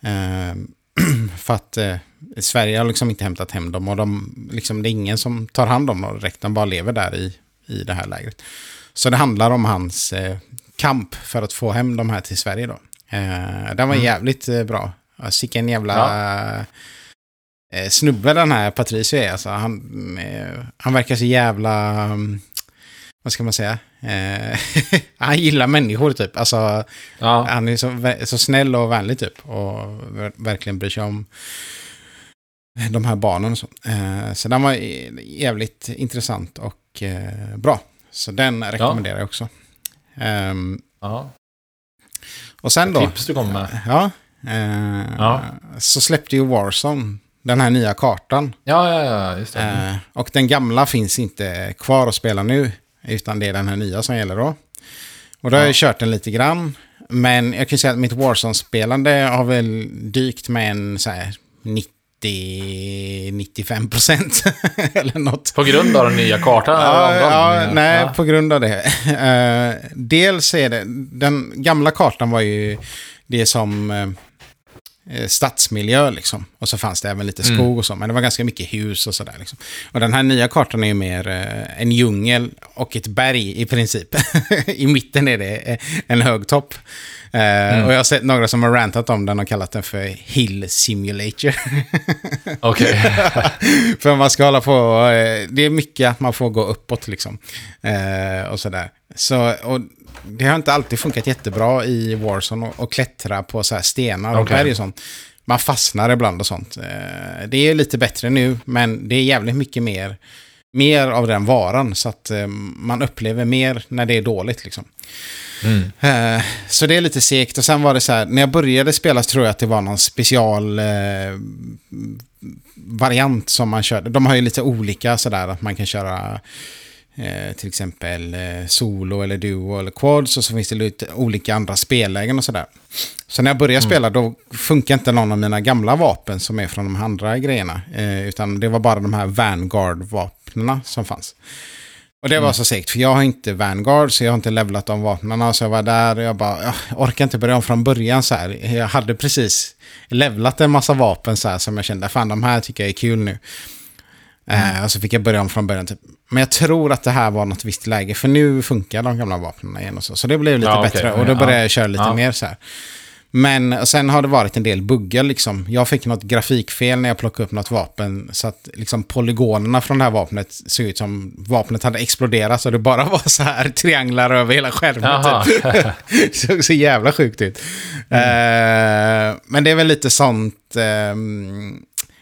Eh, <clears throat> för att eh, Sverige har liksom inte hämtat hem dem och de, liksom, det är ingen som tar hand om dem direkt, de bara lever där i, i det här lägret. Så det handlar om hans eh, kamp för att få hem de här till Sverige då. Eh, den var mm. jävligt bra. Vilken jävla ja. snubbe den här Patricio är. Alltså, han, han verkar så jävla... Vad ska man säga? Eh, <laughs> han gillar människor typ. Alltså, ja. Han är så, så snäll och vänlig typ. Och verkligen bryr sig om de här barnen och så. Eh, så den var jävligt intressant och eh, bra. Så den rekommenderar jag också. Um, ja. Och sen då. Tips du kommer med. Ja, uh, ja. Så släppte ju Warzone den här nya kartan. Ja, ja, ja, just det. Uh, och den gamla finns inte kvar att spela nu. Utan det är den här nya som gäller då. Och då har ja. jag kört den lite grann. Men jag kan säga att mitt Warzone-spelande har väl dykt med en så här 90 90-95 procent. <laughs> eller något. På grund av den nya kartan? Ja, ja nej, ja. på grund av det. Uh, dels är det, den gamla kartan var ju det som uh, stadsmiljö liksom. Och så fanns det även lite skog mm. och så, men det var ganska mycket hus och sådär. Liksom. Och den här nya kartan är ju mer uh, en djungel och ett berg i princip. <laughs> I mitten är det en hög topp. Mm. Och jag har sett några som har rantat om den och kallat den för Hill Simulator. <laughs> Okej. <laughs> för man ska hålla på, det är mycket att man får gå uppåt liksom. Och sådär. Så, och det har inte alltid funkat jättebra i Warzone och, klättra på så stenar och okay. berg och sånt. Man fastnar ibland och sånt. det är lite bättre nu, men det är jävligt mycket mer, mer av den varan. Så att man upplever mer när det är dåligt liksom. Mm. Uh, så det är lite segt. Och sen var det så här, när jag började spela så tror jag att det var någon special variant som man körde. De har ju lite olika sådär, att man kan köra uh, till exempel solo eller duo eller quads. Och så finns det lite olika andra spellägen och sådär. Så när jag började mm. spela då funkar inte någon av mina gamla vapen som är från de andra grejerna. utan det var bara de här Vanguard-vapnen som fanns. Och det var mm. så segt, för jag har inte Vanguard, så jag har inte levlat de vapnen. Så jag var där och jag bara, jag orkar inte börja om från början så här. Jag hade precis levlat en massa vapen så här som jag kände, fan de här tycker jag är kul nu. Mm. Eh, och så fick jag börja om från början. Typ. Men jag tror att det här var något visst läge, för nu funkar de gamla vapnen igen och så. Så det blev lite ja, bättre okay. och då började jag köra lite ja. mer så här. Men sen har det varit en del buggar liksom. Jag fick något grafikfel när jag plockade upp något vapen. Så att liksom polygonerna från det här vapnet såg ut som vapnet hade exploderat. Så det bara <laughs> var så här trianglar över hela skärmen. Typ. det <laughs> såg så jävla sjukt ut. Mm. Uh, men det är väl lite sånt... Uh,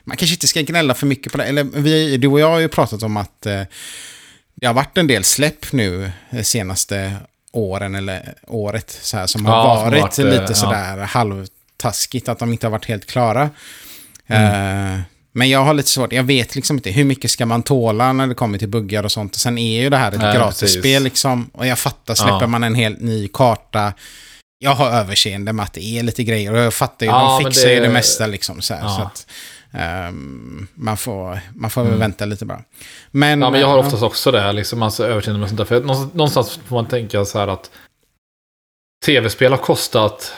man kanske inte ska gnälla för mycket på det. Eller vi, du och jag har ju pratat om att uh, det har varit en del släpp nu senaste åren eller året så här, som har varit, varit lite ja. sådär halvtaskigt. Att de inte har varit helt klara. Mm. Uh, men jag har lite svårt, jag vet liksom inte hur mycket ska man tåla när det kommer till buggar och sånt. Och sen är ju det här ett Nej, gratisspel liksom. Och jag fattar, släpper ja. man en helt ny karta. Jag har överseende med att det är lite grejer. Och jag fattar ju, ja, de fixar det... ju det mesta liksom. Så, här, ja. så att, um, man får, man får mm. vänta lite bara. Men, ja, men jag har oftast också det här, liksom, alltså överseende med sånt där. För någonstans får man tänka så här att tv-spel har kostat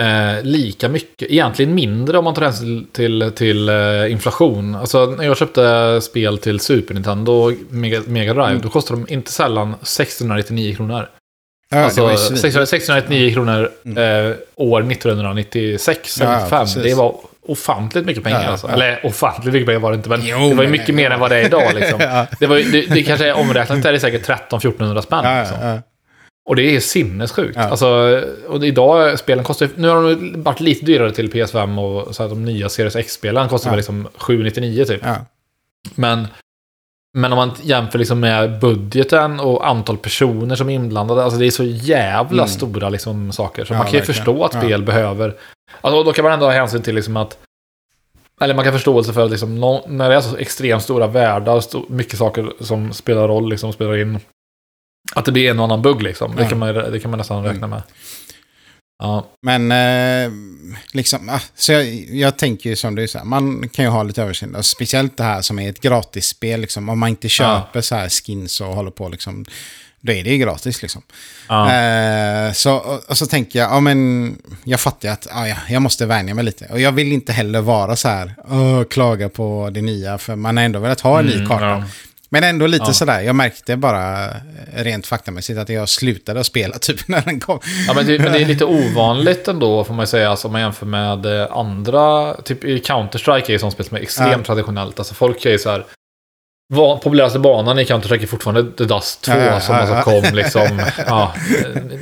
eh, lika mycket, egentligen mindre om man tar hänsyn till, till eh, inflation. Alltså när jag köpte spel till Super Nintendo Mega, Mega Drive, mm. då kostade de inte sällan 699 kronor. Ja, alltså 699 kronor mm. eh, år 1996, ja, 95. det var ofantligt mycket pengar. Ja, alltså. ja. Eller ofantligt mycket pengar var det inte, men jo, det var ju mycket mer än vad det är idag. Liksom. <laughs> ja. det, var, det, det kanske är omräknat är det säkert 13-1400 spänn. Liksom. Och det är sinnessjukt. Ja. Alltså, och idag, spelen kostar Nu har de varit lite dyrare till PS5 och så att de nya Series X-spelen kostar ja. liksom 799 typ. Ja. Men, men om man jämför liksom med budgeten och antal personer som är inblandade, alltså det är så jävla mm. stora liksom saker. Så man kan ju verkligen. förstå att spel behöver... Alltså då kan man ändå ha hänsyn till liksom att eller man kan förståelse för att liksom, när det är så extremt stora världar, mycket saker som spelar roll, liksom, spelar in att det blir en och annan bugg liksom. Det, kan, man, det kan man nästan mm. räkna med. Ja. Men eh, liksom, ah, så jag, jag tänker ju som du säger, man kan ju ha lite överseende. Speciellt det här som är ett gratisspel, liksom, om man inte köper ja. så här skins och håller på liksom. Då är det ju gratis liksom. Ja. Eh, så, och, och, så tänker jag, ja men jag fattar att ja, jag måste vänja mig lite. Och jag vill inte heller vara så här, klaga på det nya, för man har ändå velat ha en ny mm, karta. Men ändå lite ja. sådär, jag märkte bara rent faktamässigt att jag slutade att spela <laughs> typ när den kom. Ja, men det, men det är lite ovanligt ändå får man säga, alltså, om man jämför med eh, andra, typ Counter-Strike är ju sånt spel som är extremt ja. traditionellt. Alltså folk är ju så här, populäraste banan i Counter-Strike är fortfarande The Dust 2 ja, som alltså kom liksom, <laughs> ja,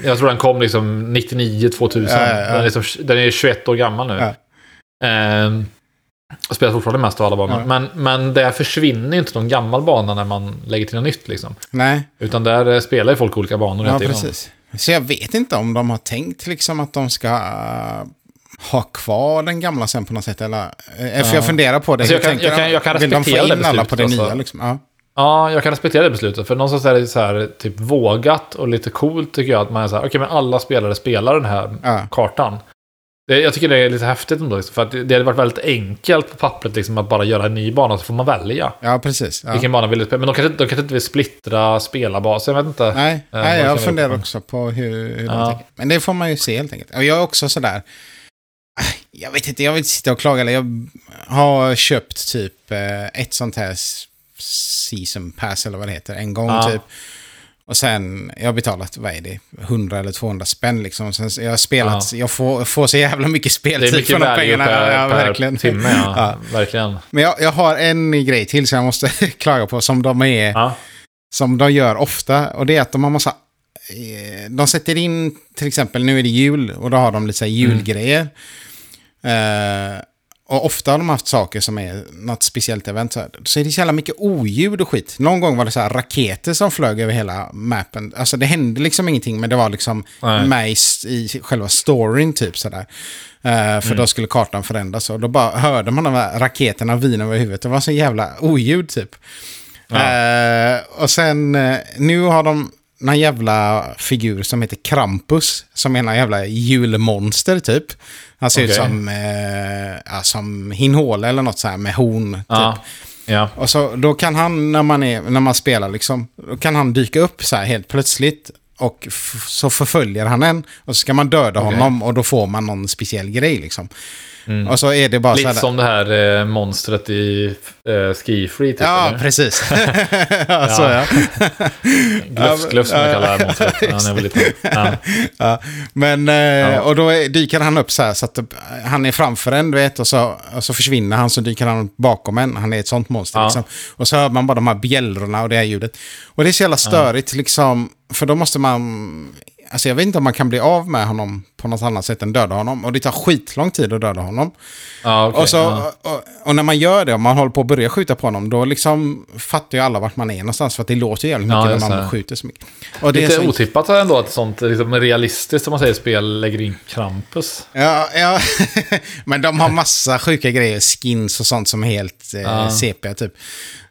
jag tror den kom liksom 99, 2000. Den, är liksom, den är 21 år gammal nu. Um, och spelar fortfarande mest av alla banor. Ja. Men, men det försvinner inte någon gammal bana när man lägger till något nytt. Liksom. Nej. Utan där eh, spelar ju folk olika banor ja, precis. Så jag vet inte om de har tänkt liksom att de ska uh, ha kvar den gamla sen på något sätt. Eller, uh, ja. För jag funderar på det. Alltså jag, kan, jag, kan, jag kan respektera Vill de få in alla på det alltså. nya? Liksom? Ja. Ja, jag kan respektera det beslutet. För någonstans är det så här, typ vågat och lite coolt tycker jag. Att man är så här, okej okay, men alla spelare spelar den här ja. kartan. Jag tycker det är lite häftigt ändå. Liksom, för att det hade varit väldigt enkelt på pappret liksom, att bara göra en ny bana så får man välja. Ja, precis. Ja. Vilken bana vill du spela? Men de kanske, de kanske inte vill splittra spelarbasen, jag vet inte. Nej, eh, nej jag funderar också på hur, hur ja. de tänker. Men det får man ju se helt enkelt. Och jag är också sådär... Jag vet inte, jag vill inte sitta och klaga. Jag har köpt typ eh, ett sånt här season pass eller vad det heter en gång ja. typ. Och sen, jag har betalat, vad är det, 100 eller 200 spänn liksom. Sen, jag har spelat, ja. jag får, får så jävla mycket speltid för de pengarna. Per, ja, per verkligen. timme, ja. ja. Verkligen. Men jag, jag har en grej till som jag måste <laughs> klaga på, som de är, ja. som de gör ofta. Och det är att de har massa, eh, de sätter in, till exempel, nu är det jul, och då har de lite så här julgrejer. Mm. Uh, och ofta har de haft saker som är något speciellt event. Så, så är det så jävla mycket oljud och skit. Någon gång var det så här raketer som flög över hela mappen. Alltså det hände liksom ingenting, men det var liksom Nej. med i, själva storyn typ sådär. Uh, för mm. då skulle kartan förändras. Och då bara hörde man de här raketerna vina över huvudet. Det var så jävla oljud typ. Ja. Uh, och sen, uh, nu har de någon jävla figur som heter Krampus. Som är någon jävla julmonster typ. Han ser okay. ut som, eh, ja, som Hinhåle eller något så här med horn. Typ. Ja. Ja. Och så, då kan han, när man, är, när man spelar, liksom, då kan han dyka upp så här helt plötsligt. Och så förföljer han en. Och så ska man döda okay. honom och då får man någon speciell grej liksom. Mm. Och så är det bara Lite så här, som det här eh, monstret i eh, Ski Free. Typ, ja, eller? precis. <laughs> ja, så ja. <laughs> Glufs-glufs som jag kallar monstret. Han är lite, ja. <laughs> ja. Men, eh, och då dyker han upp så här så att han är framför en, du vet, och så, och så försvinner han, så dyker han bakom en. Han är ett sånt monster liksom. Och så hör man bara de här bjällrorna och det här ljudet. Och det är så jävla störigt liksom, för då måste man Alltså jag vet inte om man kan bli av med honom på något annat sätt än döda honom. Och det tar skitlång tid att döda honom. Ah, okay, och, så, ah. och, och, när man gör det, om man håller på att börja skjuta på honom, då liksom fattar ju alla vart man är någonstans. För att det låter jävligt mycket ja, när man skjuter så mycket. Och det Lite är så... otippat ändå att sånt liksom, realistiskt, som man säger, spel lägger in Krampus. Ja, ja. <laughs> men de har massa sjuka grejer, skins och sånt som är helt eh, ah. CP typ.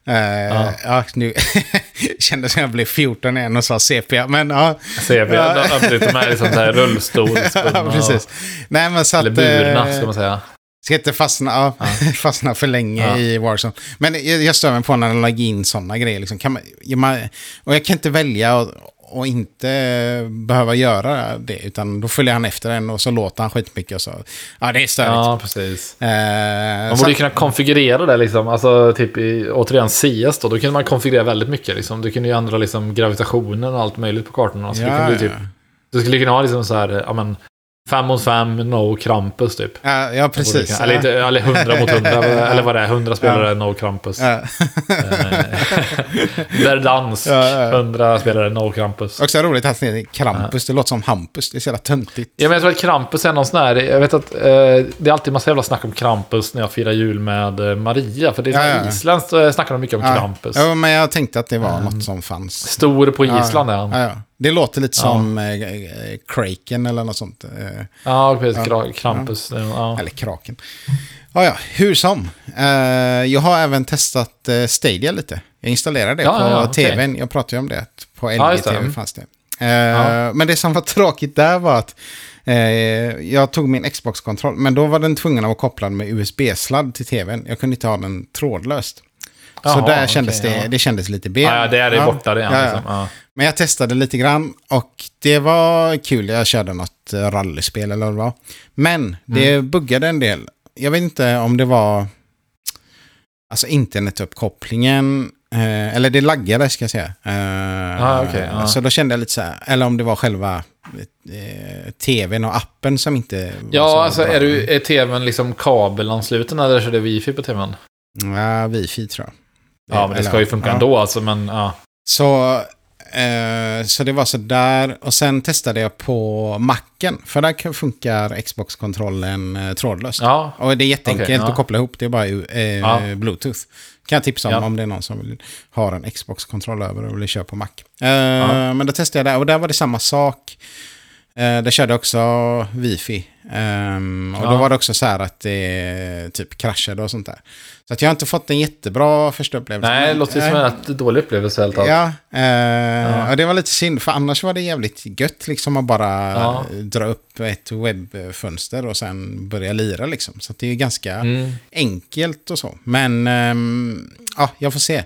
Uh, ja. ja. nu <laughs> kändes som jag blev 14 igen och sa sepia, men ja. Sepia, absolut, de är liksom här rullstolsbundna. <laughs> ja, precis. Nej, men så att, Eller burna, ska man säga. Ska inte fastna, ja, ja. <laughs> fastna för länge ja. i Warzone. Men jag, jag stör mig på när de lägger in sådana grejer. Liksom. Kan man, man, och jag kan inte välja och inte behöva göra det. Utan då följer han efter en och så låter han skitmycket. Och så. Ja, det är störigt. Ja, precis. Eh, man borde ju kunna konfigurera det liksom. Alltså typ i, återigen CS då. Då kunde man konfigurera väldigt mycket liksom. Du kunde ju ändra liksom gravitationen och allt möjligt på kartorna. Så ja, du, typ, ja. du skulle kunna ha liksom så här, ja men Fem mot fem, no Krampus typ. Ja, ja precis. Eller, inte, eller hundra mot hundra, <laughs> eller vad det är. Hundra spelare, ja. no Krampus. Ja. <laughs> Verdans, ja, hundra spelare, no Krampus. Också roligt att det är Krampus, det låter som Hampus. Det är så jävla töntigt. Ja, men jag tror att Krampus är någon sån här, jag vet att eh, det är alltid massa jävla snack om Krampus när jag firar jul med eh, Maria. För det är ja, ja. isländskt eh, snackar de mycket om Krampus. Ja, men jag tänkte att det var mm. något som fanns. Stor på Island är han. Ja, ja. Det låter lite som eh, eh, Kraken eller något sånt. Eh. Ja, precis. Ja. Krampus. Ja. Eller Kraken. Ja, ja, hur som. Uh, jag har även testat Stadia lite. Jag installerade det ja, på ja, tvn. Okay. Jag pratade ju om det. På LG-TV mm. fanns det. Men det som var <laughs> tråkigt där var att jag tog min Xbox-kontroll. Men då var den tvungen att vara kopplad med USB-sladd till tvn. Jag kunde inte ha den trådlöst. Jaha, så där kändes okay, det, det kändes lite ben. Ja, det är det borta redan. Ja, liksom. Men jag testade lite grann och det var kul. Jag körde något rallyspel eller vad det var. Men det mm. buggade en del. Jag vet inte om det var alltså internetuppkopplingen. Eh, eller det laggade ska jag säga. Eh, ah, okay, ah. Så då kände jag lite så här. Eller om det var själva eh, tvn och appen som inte... Ja, alltså är, du, är tvn liksom kabelansluten eller kör du wifi på tvn? Ja, wifi tror jag. Ja, men det ska ju funka ja. ändå alltså, men ja. Så Eh, så det var så där. Och sen testade jag på macken. För där funkar Xbox-kontrollen eh, trådlöst. Ja. Och det är jätteenkelt okay, ja. att koppla ihop. Det är bara eh, ja. Bluetooth. Kan jag tipsa om ja. om det är någon som vill ha en Xbox-kontroll över och vill köra på Mac. Eh, men då testade jag där och där var det samma sak. Eh, det körde också wifi. Um, och ja. då var det också så här att det typ kraschade och sånt där. Så att jag har inte fått en jättebra första upplevelse. Nej, det låter ju som en dålig upplevelse helt ja, uh, ja, och det var lite synd. För annars var det jävligt gött liksom att bara ja. dra upp ett webbfönster och sen börja lira liksom. Så det är ganska mm. enkelt och så. Men um, ja, jag får se.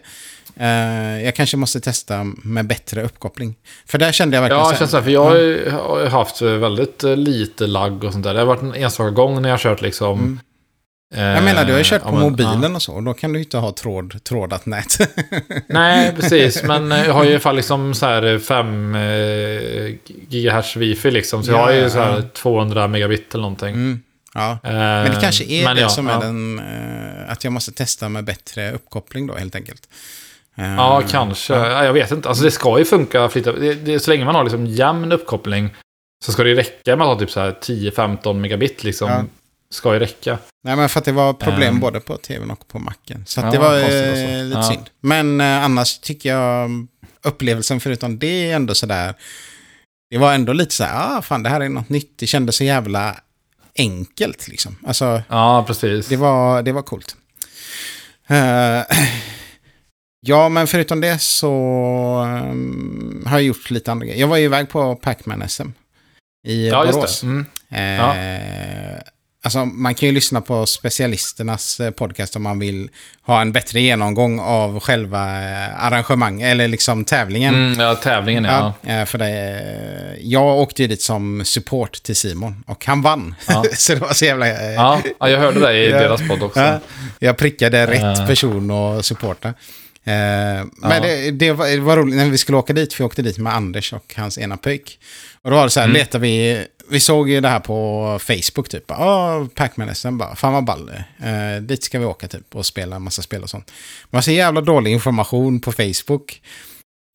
Uh, jag kanske måste testa med bättre uppkoppling. För där kände jag verkligen... Ja, jag så här, för jag har haft väldigt eh, lite lagg och sånt där. Det har varit en enstaka gång när jag har kört liksom... Mm. Uh, jag menar, du har ju kört på ja, men, mobilen ja. och så. Då kan du inte ha tråd, trådat nät. <laughs> Nej, precis. Men jag har ju i alla fall liksom så här 5 eh, GHz wifi liksom. Så ja, jag har ju så här 200 megabit eller någonting. Mm. Ja, men det kanske är det som är den... att jag måste testa med bättre uppkoppling då, helt enkelt. Ja, eh, kanske. Ja. Jag vet inte. Alltså det ska ju funka flytta. Det, det, så länge man har liksom jämn uppkoppling så ska det räcka med att ha typ 10-15 megabit liksom. Ja. Ska ju räcka. Nej, men för att det var problem um, både på tvn och på macken. Så ja, det var eh, lite ja. synd. Men eh, annars tycker jag upplevelsen förutom det är ändå sådär. Det var ändå lite så här, ah, fan det här är något nytt. Det kändes så jävla enkelt liksom. Alltså, ja, precis. Det var, det var coolt. Uh, <clears throat> Ja, men förutom det så um, har jag gjort lite andra grejer. Jag var ju iväg på Pacman-SM i ja, Borås. Just det. Mm. Eh, ja. Alltså, man kan ju lyssna på specialisternas eh, podcast om man vill ha en bättre genomgång av själva eh, arrangemanget, eller liksom tävlingen. Mm, ja, tävlingen, ja. ja eh, för det, jag åkte ju dit som support till Simon och han vann. Ja. <laughs> så det var så jävla... Ja, jag hörde det i deras podd också. jag prickade rätt person och supporta. Eh, men det, det, var, det, var, roligt när vi skulle åka dit, för vi åkte dit med Anders och hans ena pöjk. Och då var det så här, mm. letade vi, vi såg ju det här på Facebook typ. Ja, Pac-Man SM bara, fan vad ball eh, Dit ska vi åka typ och spela massa spel och sånt. Man så jävla dålig information på Facebook.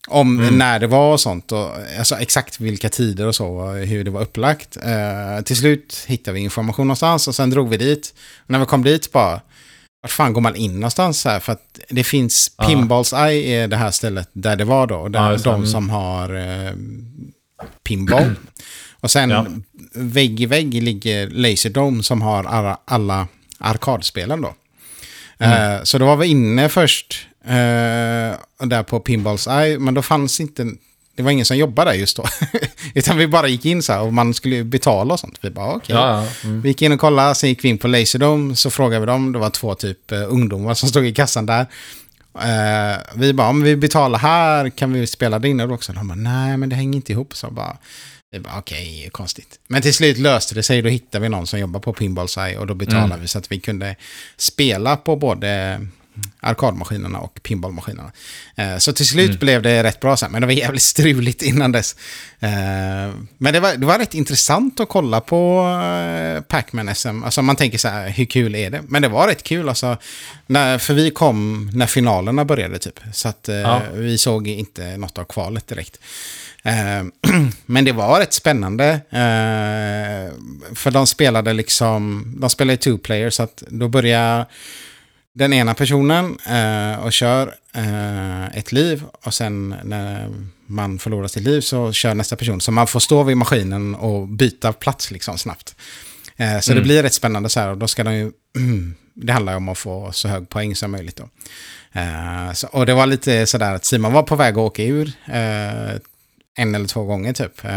Om mm. när det var och sånt. Och, alltså exakt vilka tider och så. Hur det var upplagt. Eh, till slut hittade vi information någonstans och sen drog vi dit. Och när vi kom dit bara vart fan går man in någonstans här? För att det finns Aha. Pinballs Eye är det här stället där det var då. Där ja, de som har eh, pinball. Och sen ja. vägg i vägg ligger Laserdome som har alla, alla arkadspelen då. Mm. Uh, så då var vi inne först uh, där på Pinballs Eye, men då fanns inte det var ingen som jobbade där just då. <laughs> Utan vi bara gick in så här och man skulle betala och sånt. Vi bara okej. Okay. Ja, ja. mm. Vi gick in och kollade, sen gick vi in på Laserdome, så frågade vi dem. Det var två typ uh, ungdomar som stod i kassan där. Uh, vi bara, om vi betalar här kan vi spela det inne också. De bara, nej men det hänger inte ihop. Så bara, vi bara, okej, okay, konstigt. Men till slut löste det sig. Då hittade vi någon som jobbar på Pinballsaj och då betalade mm. vi så att vi kunde spela på både arkadmaskinerna och pinballmaskinerna. Eh, så till slut mm. blev det rätt bra sen, men det var jävligt <laughs> struligt innan dess. Eh, men det var, det var rätt intressant att kolla på eh, Pac-Man SM. Alltså man tänker så här, hur kul är det? Men det var rätt kul alltså. När, för vi kom när finalerna började typ. Så att ja. vi såg inte något av kvalet direkt. <clears throat> Men det var rätt spännande. För de spelade liksom, de spelade two player så att då började den ena personen eh, och kör eh, ett liv och sen när man förlorar sitt liv så kör nästa person. Så man får stå vid maskinen och byta plats liksom snabbt. Eh, så mm. det blir rätt spännande så här och då ska de ju... <clears throat> det handlar ju om att få så hög poäng som möjligt då. Eh, så, och det var lite sådär att Simon var på väg att åka ur eh, en eller två gånger typ. Eh,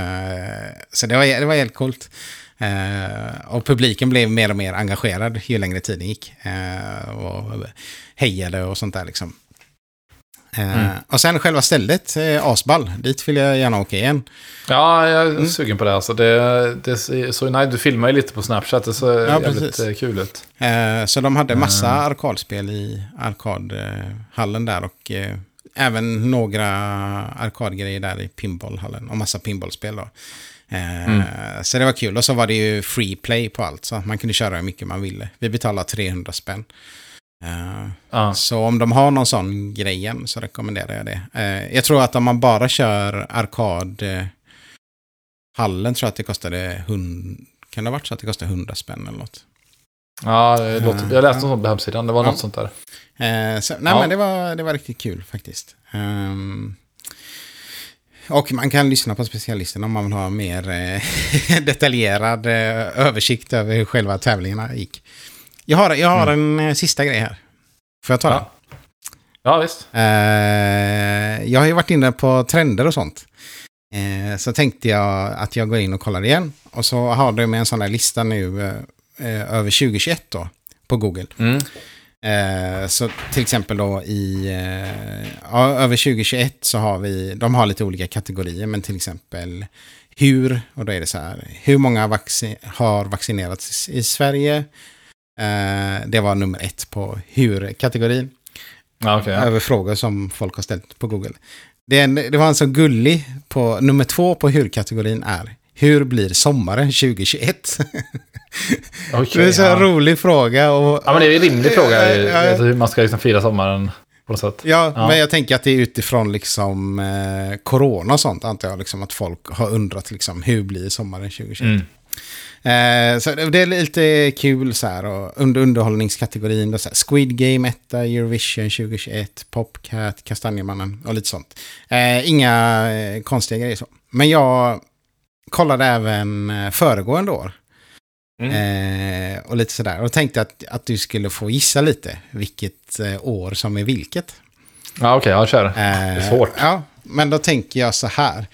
så det var, det var helt coolt. Eh, och publiken blev mer och mer engagerad ju längre tiden gick. Eh, och hejade och sånt där liksom. Eh, mm. Och sen själva stället, eh, Asball, dit vill jag gärna åka igen. Ja, jag är mm. sugen på det. Alltså, det, det så, nej, du filmar ju lite på Snapchat, det såg ja, jävligt precis. Eh, kul ut. Eh, så de hade massa mm. arkadspel i arkadhallen där och eh, även några arkadgrejer där i pinballhallen och massa pinballspel då. Mm. Så det var kul. Och så var det ju free play på allt. Så man kunde köra hur mycket man ville. Vi betalade 300 spänn. Ah. Så om de har någon sån grejen så rekommenderar jag det. Uh, jag tror att om man bara kör arkadhallen tror jag att det kostade 100, kan det ha varit så att det kostade 100 spänn eller något? Ja, låter, jag läste något på hemsidan, det var ja. något sånt där. så, nej ja. men det var, det var riktigt kul faktiskt. Um, och man kan lyssna på specialisten om man vill ha mer eh, <laughs> detaljerad eh, översikt över hur själva tävlingarna gick. Jag har, jag har mm. en eh, sista grej här. Får jag ta ja. den? Ja, visst. jag har ju varit inne på trender och sånt. så tänkte jag att jag går in och kollar igen. Och så har du med en sån här lista nu över 2021 då, på Google. Mm. Eh, så till exempel då i eh, över 2021 så har vi, de har lite olika kategorier, men till exempel hur, och då är det så här, hur många vaccin, har vaccinerats i Sverige? Eh, det var nummer ett på hur-kategorin. okay. Över frågor som folk har ställt på Google. Det, det var en så gullig på, nummer två på hur-kategorin är hur blir sommaren 2021? <laughs> Okay, det är en så ja. rolig fråga. Och, ja, men det är en rimlig fråga. Ja, hur man ska liksom fira sommaren på något sätt. Ja, ja, men jag tänker att det är utifrån liksom, eh, corona och sånt, antar jag. Liksom, att folk har undrat liksom, hur blir sommaren 2021? Mm. Eh, så det är lite kul så här. Och under underhållningskategorin, då, så här, Squid Game 1, Eurovision 2021, Popcat, Kastanjemannen och lite sånt. Eh, inga eh, konstiga grejer så. Men jag kollade även eh, föregående år. Mm. Eh, och lite sådär. Och tänkte att, att du skulle få gissa lite vilket eh, år som är vilket. Ja, okej, okay, jag kör. Eh, det är svårt. Ja, men då tänker jag så här.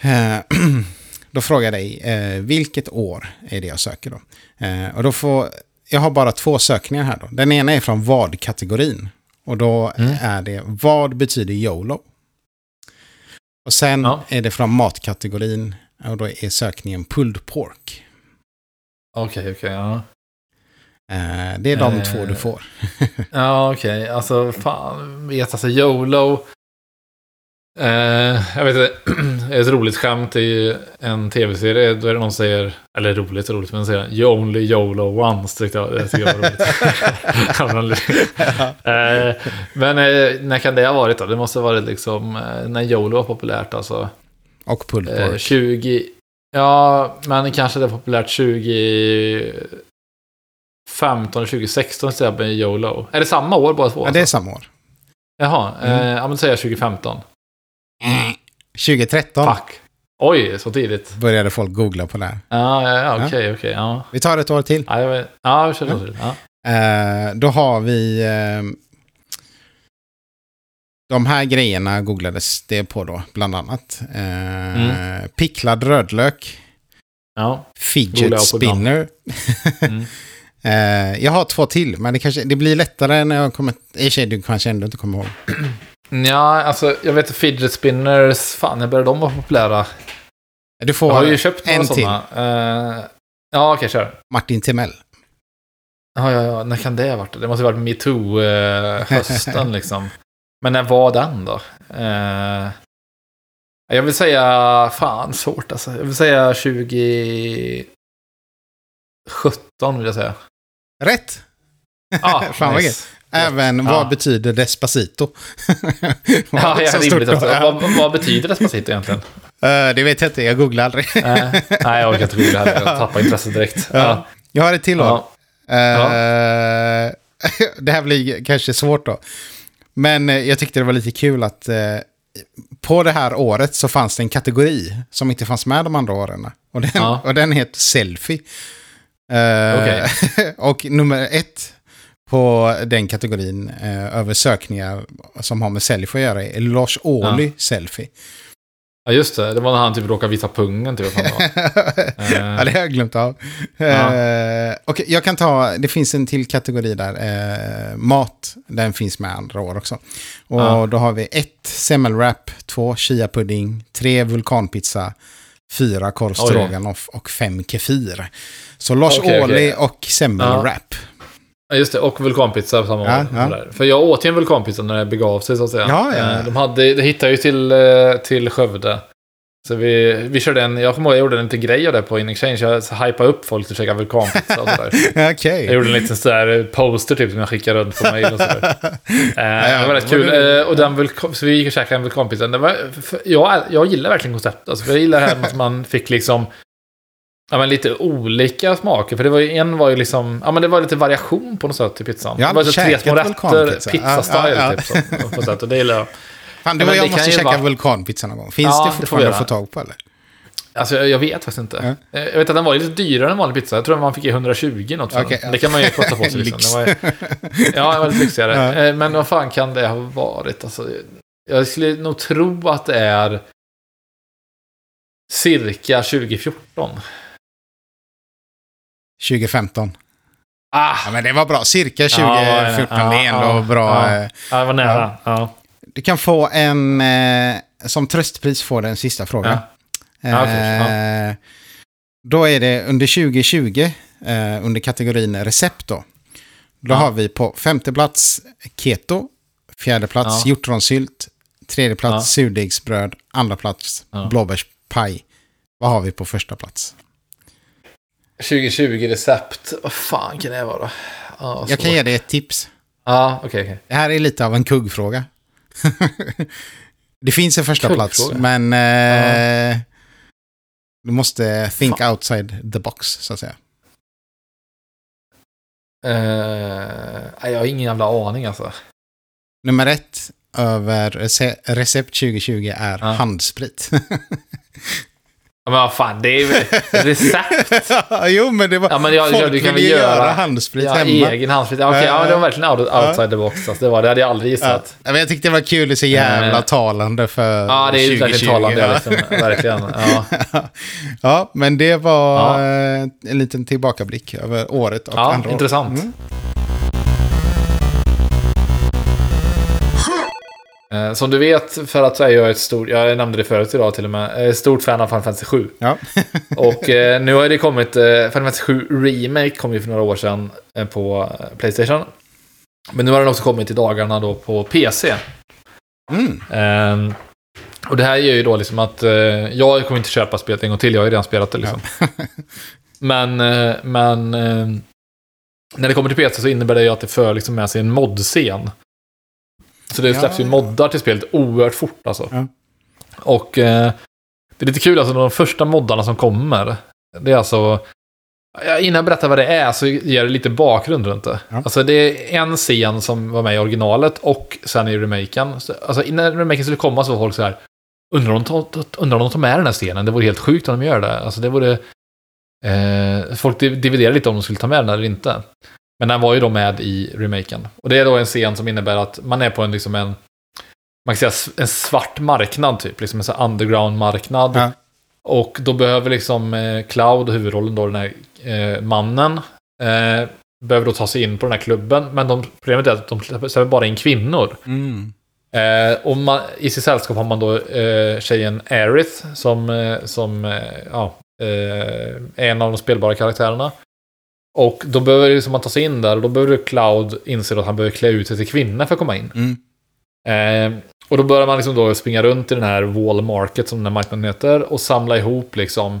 Eh, <clears throat> då frågar jag dig, eh, vilket år är det jag söker då? och då får, jag har bara två sökningar här då. Den ena är från vad-kategorin. Och då mm. är det, vad betyder YOLO? Och sen ja. är det från matkategorin. Och då är sökningen pulled pork. Okej, okay, okej, okay, ja. Eh, det är de eh, två du får. <laughs> ja, okej. Okay. Alltså, fan. Vet alltså, YOLO. Eh, jag vet inte, <clears throat> ett roligt skämt i en tv-serie. Då är det någon som säger, eller roligt roligt, men säger You only YOLO once. Tyckte jag, det tycker jag var roligt. <laughs> men när kan det ha varit då? Det måste ha varit liksom när YOLO var populärt alltså. Och pulled pork. Eh, 20... Ja, men kanske det är populärt 2015 och 2016 istället med YOLO. Är det samma år båda två? Ja, det är samma år. Jaha, mm. eh, ja men då säger jag 2015. 2013. Fuck. Oj, så tidigt. Började folk googla på det. Ja, ja, ja okej, okay, ja. okej. Okay, ja. Vi tar ett år till. Ja, jag vet. ja vi kör ett år till. Ja. Eh, då har vi... Eh, de här grejerna googlades det på då, bland annat. Eh, mm. Picklad rödlök. Ja. Fidget spinner. mm. Uh, <laughs> jag har två till, men det, kanske, det blir lättare när jag kommer... I och sig, du kanske ändå inte kommer ihåg. <clears throat> Ja, alltså jag vet fidget spinners, fan, när började de vara populära? Du får jag har ju köpt en till. Uh, ja, okej, okay, kör. Martin Timell. Ja, ja, ja, när kan det ha varit? Det måste ha varit metoo-hösten <laughs> uh, liksom. Men när var den då? Uh, jag vill säga, fan svårt alltså. Jag vill säga 2017 vill jag säga. Rätt! Ah, <laughs> fan nice. vad Även ja. vad betyder Despacito? <laughs> ja, ja rimligt också. Vad, vad, betyder Despacito egentligen? Uh, <laughs> det vet jag inte, jag googlar aldrig. uh, nej, jag orkar inte googla heller. Jag tappar intresset direkt. Uh. Jag har ett till år. Uh, det här blir kanske svårt då. Men jag tyckte det var lite kul att på det här året så fanns det en kategori som inte fanns med de andra åren. Och den, och den heter selfie. Okay. <laughs> och nummer ett på den kategorin eh, över sökningar som har med selfie att göra är Lars Ohly ja. selfie. Ja, just det. Det var när han typ råkade visa pungen. Typ, <laughs> ja, det har jag glömt av. Ja. Eh, och jag kan ta, det finns en till kategori där. Eh, mat, den finns med andra år också. Och ja. då har vi ett semmelwrap, två chia-pudding, tre vulkanpizza, fyra korv stroganoff och fem kefir. Så Lars okay, Ohly okay. och semmelwrap. Ja. Just det. Och vulkanpizza på samma ja, ja. För jag åt ju en vulkanpizza när det begav sig så att säga. Ja, ja. Eh, de, hade, de hittade ju till, eh, till Skövde. Så vi, vi körde en, jag kommer ihåg jag gjorde en liten grej av det på InExchange. Jag hypade upp folk till att käka vulkanpizza och sådär. <laughs> okay. Jag gjorde en liten sådär poster typ som jag skickade runt på mail och sådär. <laughs> eh, det var rätt kul. Eh, och den vulkan, så vi gick och käkade en vulkanpizza. Det var, jag, jag gillar verkligen konceptet. Alltså, jag gillar det här att man fick liksom Ja, men lite olika smaker. För det var ju, en var ju liksom, ja men det var lite variation på något sätt i pizzan. Ja, det var så tre små rätter, pizza-style ja, ja, typ. Så, på sätt, och det gillar jag. <laughs> Fan, du och jag måste käka vara... vulkanpizza någon gång. Finns det fortfarande att få tag på eller? Alltså jag, vet faktiskt inte. Ja. Jag vet att den var lite dyrare än vanlig pizza. Jag tror att man fick 120 något för okay, den. Det kan man ju kosta på <laughs> sig liksom. Var, ja, det var lite lyxigare. Eh, men vad fan kan det ha varit? Alltså, jag skulle nog tro att det är cirka 2014. 2015. Ah. Ja, men det var bra. Cirka 2014. Ja, det är ändå ja, bra. Ja, ja, det var nära. Ja. Du kan få en... Eh, som tröstpris får den sista frågan. Ja. Okay, eh, då är det under 2020, eh, under kategorin recept då. Då har vi på femte plats keto, fjärde plats hjortronsylt, tredje plats surdegsbröd, andra plats blåbärspaj. Vad har vi på första plats? 2020 recept. Vad fan kan det vara? Ah, jag kan ge dig ett tips. Ja, ah, okej. Okay, okay. Det här är lite av en kuggfråga. <laughs> det finns en första plats, men eh, ah. du måste think fan. outside the box, så att säga. Uh, jag har ingen jävla aning alltså. Nummer ett över recept 2020 är ah. <laughs> handsprit. men vad fan, det är ju recept. <laughs> jo, men det var... Ja, men jag, folk du kan ville göra, göra handsprit ja, hemma. egen handsprit. Okej, okay, ja, det var verkligen out, outside the box. Alltså, det, var, det hade jag aldrig gissat. Ja. Men jag tyckte det var kul, det är så jävla talande för Ja, det är ju verkligen talande. Ja. Liksom, <laughs> verkligen. Ja. <laughs> ja, men det var ja. en liten tillbakablick över året och ja, andra intressant. Mm. Eh, som du vet, för att jag är ett stort, jag nämnde det förut idag till och med, stort fan av Final Fantasy 7. Ja. <laughs> och eh, nu har det kommit, eh, Final Fantasy 7 Remake kom ju för några år sedan eh, på eh, Playstation. Men nu har den också kommit i dagarna då på PC. Mm. Ehm, och det här gör ju då liksom att eh, jag kommer inte köpa spelet en gång till, jag har ju redan spelat det liksom. Ja. <laughs> men, men när det kommer till PC så innebär det ju att det för liksom med sig en modscen. Så det släpps ja. ju moddar till spelet oerhört fort alltså. Ja. Och eh, det är lite kul, alltså de första moddarna som kommer, det är alltså... Innan jag berättar vad det är så ger det lite bakgrund runt det. Ja. Alltså det är en scen som var med i originalet och sen i remaken. Alltså innan remaken skulle komma så var folk så här, undrar om de, undrar om de tar med den här scenen? Det vore helt sjukt om de gör det. Alltså det vore... Eh, folk dividerar lite om de skulle ta med den eller inte. Men den var ju då med i remaken. Och det är då en scen som innebär att man är på en, liksom en man kan säga en svart marknad typ, liksom en sån underground-marknad. Ja. Och då behöver liksom eh, Cloud, huvudrollen då, den här eh, mannen, eh, behöver då ta sig in på den här klubben. Men de, problemet är att de släpper bara in kvinnor. Mm. Eh, och man, I sitt sällskap har man då eh, tjejen Aerith som, eh, som eh, ja, är en av de spelbara karaktärerna. Och då behöver liksom man ta sig in där och då behöver Cloud inse att han behöver klä ut sig till kvinna för att komma in. Mm. Eh, och då börjar man liksom då springa runt i den här Wall Market som den här marknaden heter och samla ihop liksom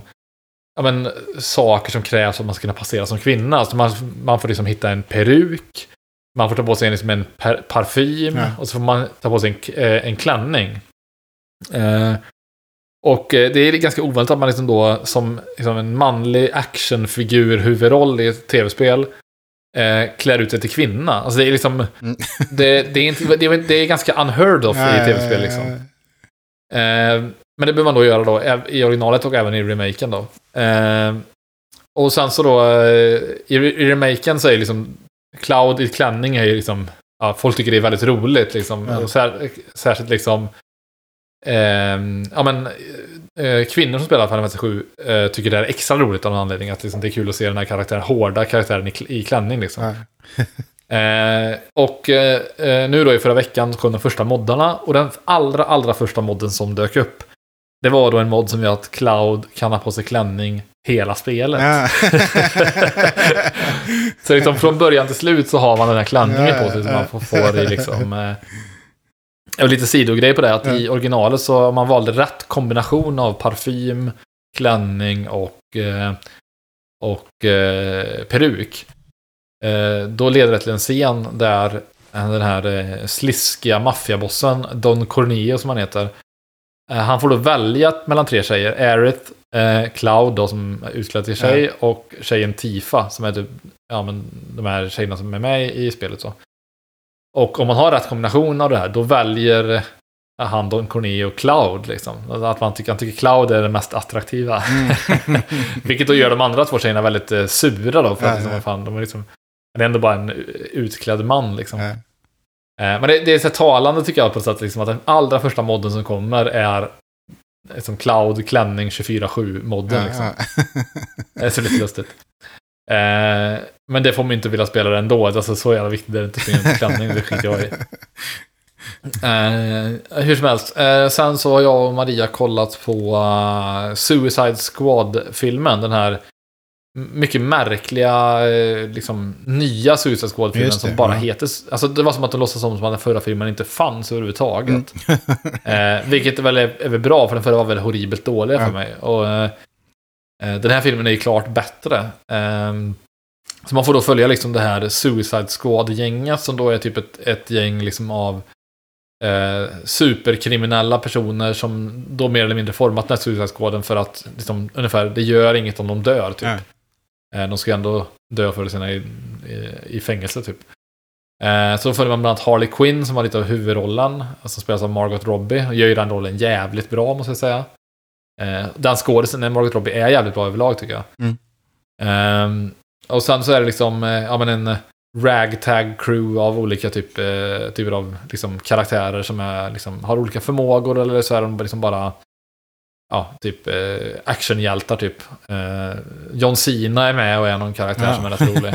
ja, men, saker som krävs för att man ska kunna passera som kvinna. Alltså man, man får liksom hitta en peruk, man får ta på sig liksom en per, parfym ja. och så får man ta på sig en, eh, en klänning. Eh, och eh, det är ganska ovanligt att man liksom då som liksom en manlig actionfigur huvudroll i ett tv-spel eh, klär ut sig till kvinna. Alltså det är liksom... Mm. det, det, är inte, det, är, det är ganska unheard of i tv-spel liksom. Eh, men det behöver man då göra då i originalet och även i remaken då. Eh, och sen så då, eh, i, i remaken så är liksom Cloud i klänning är ju liksom, ja, folk tycker det är väldigt roligt liksom. Ja. Sär, särskilt liksom, ja men, eh, kvinnor som spelar Final Fantasy 7 eh, tycker det är extra roligt av någon anledning. Att liksom, det är kul att se den här karaktären, hårda karaktären i, i klänning liksom. <laughs> Eh, och eh, eh, nu då i förra veckan kom de första moddarna och den allra, allra första modden som dök upp det var då en mod som gör att Cloud kan ha på sig klänning hela spelet. Ja. <laughs> så liksom från början till slut så har man den här klänningen ja, på sig som man får, får i liksom... <laughs> Eh, och lite sidogrej på det, att i originalet så man valde rätt kombination av parfym, klänning och, eh, och eh, peruk. Eh, då leder det till en scen där den här sliskiga maffiabossen, Don Corneo som han heter, han får då välja mellan tre tjejer. Aerith, Cloud då som är utklädd till tjej ja. och tjejen Tifa som är typ, ja men de här tjejerna som är med i spelet så. Och om man har rätt kombination av det här, då väljer han Don Corneo Cloud liksom. Att man tycker, han tycker Cloud är den mest attraktiva. Mm. <laughs> <laughs> Vilket då gör de andra två tjejerna väldigt eh, sura då. För att liksom, fan, de är liksom, det är ändå bara en utklädd man liksom. Eh, men det, det, är så talande tycker jag på sätt liksom, att den allra första modden som kommer är som Cloud Klänning 24-7 modden. Liksom. det är så lite lustigt. <laughs> Eh, men det får man inte vilja spela det ändå. Alltså, så jävla viktigt är det inte med klänning, det skiter jag i. Eh, hur som helst. Eh, sen så har jag och Maria kollat på uh, Suicide Squad-filmen. Den här mycket märkliga, eh, liksom, nya Suicide Squad-filmen som bara ja. heter... Alltså det var som att de låtsas som att den förra filmen inte fanns överhuvudtaget. Mm. <laughs> eh, vilket väl är, är väl bra, för den förra var väl horribelt dålig ja. för mig. Och eh, den här filmen är ju klart bättre. Eh, så man får då följa liksom det här Suicide Squad-gänget som då är typ ett, ett gäng liksom av eh, superkriminella personer som då mer eller mindre format den här Suicide Squaden för att liksom, ungefär, det gör inget om de dör typ. Mm. Eh, de ska ändå dö eller senare i, i, i fängelse typ. Eh, så då följer man bland annat Harley Quinn som har lite av huvudrollen. Alltså spelas av Margot Robbie. Och gör ju den rollen jävligt bra måste jag säga. Eh, den skådisen, Margot Robbie, är jävligt bra överlag tycker jag. Mm. Eh, och sen så är det liksom, eh, ja men en ragtag crew av olika typ, eh, typer av liksom, karaktärer som är, liksom, har olika förmågor eller så är de liksom bara ja, typ eh, actionhjältar typ. Eh, John Cena är med och är någon karaktär ja. som är rätt rolig.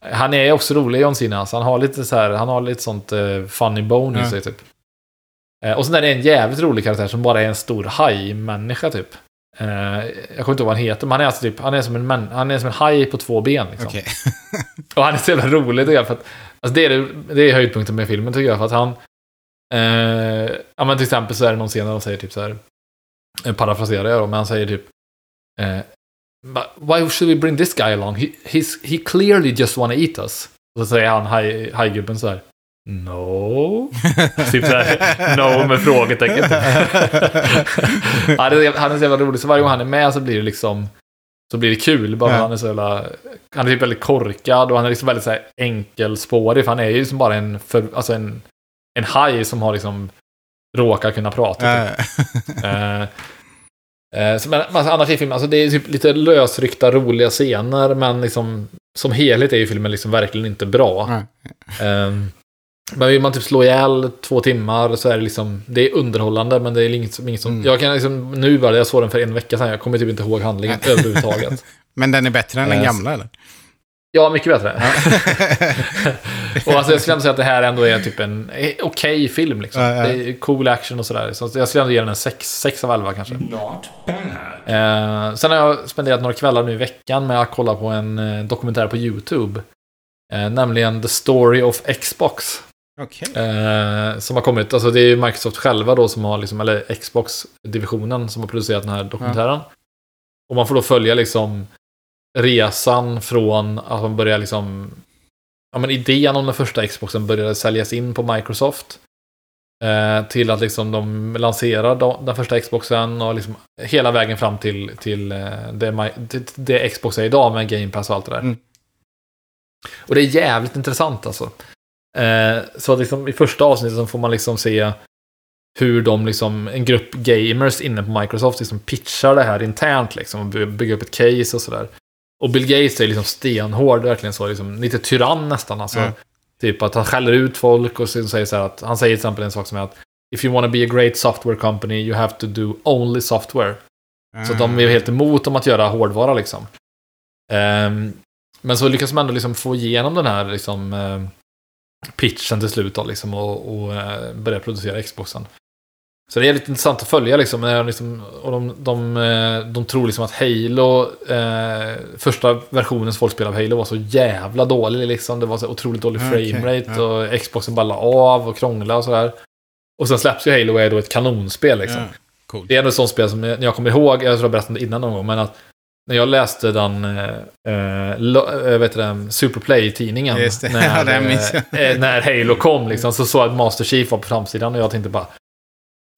<laughs> Han är också rolig, John Cena. Alltså, han har lite så här, han har lite sånt eh, funny bone i sig typ. Eh, och sen är det en jävligt rolig karaktär som bara är en stor haj-människa typ. Eh, jag kommer inte ihåg vad han heter, men han är alltså typ, han är som en, man, han är som en haj på två ben liksom. Okay. <laughs> och han är så jävla rolig tycker jag, för att, alltså det är, det är höjdpunkten med filmen tycker jag, för att han, eh, ja men till exempel så är det någon scen där de säger typ så här, parafraserar jag då, men han säger typ eh, Why should we bring this guy along? He, he's, he clearly just wanna eat us. Och så säger han, hajgubben så här. No. typ såhär, no med frågetecken. <laughs> han, är, han är så jävla rolig, så varje gång han är med så blir det liksom så blir det kul. Bara ja. han är så jävla, Han är typ väldigt korkad och han är liksom väldigt så här enkelspårig. För han är ju liksom bara en, för, alltså en, en haj som har liksom råkar kunna prata. Typ. <laughs> eh, eh, så, men alltså, annars i filmen, alltså, det är typ lite lösryckta roliga scener, men liksom som helhet är ju filmen liksom verkligen inte bra. Eh, men vill man typ slå ihjäl två timmar så är det liksom, det är underhållande men det är inget, inget som, mm. jag kan liksom, nu bara, jag såg den för en vecka sedan, jag kommer typ inte ihåg handlingen överhuvudtaget. <laughs> men den är bättre än den gamla eller? Ja, mycket bättre. <laughs> och alltså, jag skulle ändå säga att det här ändå är typ en okej okay film. Liksom. Ja, ja. Det är cool action och sådär. Så jag skulle ändå ge den en 6 av 11 kanske. Not bad. Eh, sen har jag spenderat några kvällar nu i veckan med att kolla på en eh, dokumentär på YouTube. Eh, nämligen The Story of Xbox. Okay. Eh, som har kommit, alltså det är ju Microsoft själva då som har, liksom, eller Xbox-divisionen som har producerat den här dokumentären. Ja. Och man får då följa liksom resan från att man börjar liksom... Ja men idén om den första Xboxen började säljas in på Microsoft. Eh, till att liksom de lanserar den första Xboxen och liksom hela vägen fram till, till, eh, det, till det Xbox är idag med Game Pass och allt det där. Mm. Och det är jävligt intressant alltså. Eh, så liksom, i första avsnittet så får man liksom se hur de liksom, en grupp gamers inne på Microsoft liksom pitchar det här internt liksom och bygger upp ett case och sådär. Och Bill Gates är liksom stenhård, verkligen så, liksom, lite tyrann nästan. Alltså, mm. Typ att han skäller ut folk och säger så här att, han säger till exempel en sak som är att If you want to be a great software company you have to do only software. Mm. Så de är helt emot om att göra hårdvara liksom. Um, men så lyckas man ändå liksom få igenom den här liksom, uh, pitchen till slut då, liksom, och, och uh, börja producera Xboxen. Så det är lite intressant att följa liksom. liksom och de, de, eh, de tror liksom att Halo, eh, första versionen som folk spelade av Halo var så jävla dålig liksom. Det var så otroligt dålig framerate okay, ja. och Xboxen bara av och krångla och sådär. Och sen släpps ju Halo och är då ett kanonspel liksom. Ja, cool. Det är ändå ett sånt spel som jag, jag kommer ihåg, jag tror jag berättade innan någon gång, men att när jag läste den, eh, eh vet det, Superplay-tidningen, <laughs> när, eh, när Halo kom, liksom, så såg jag att Master Chief var på framsidan och jag tänkte bara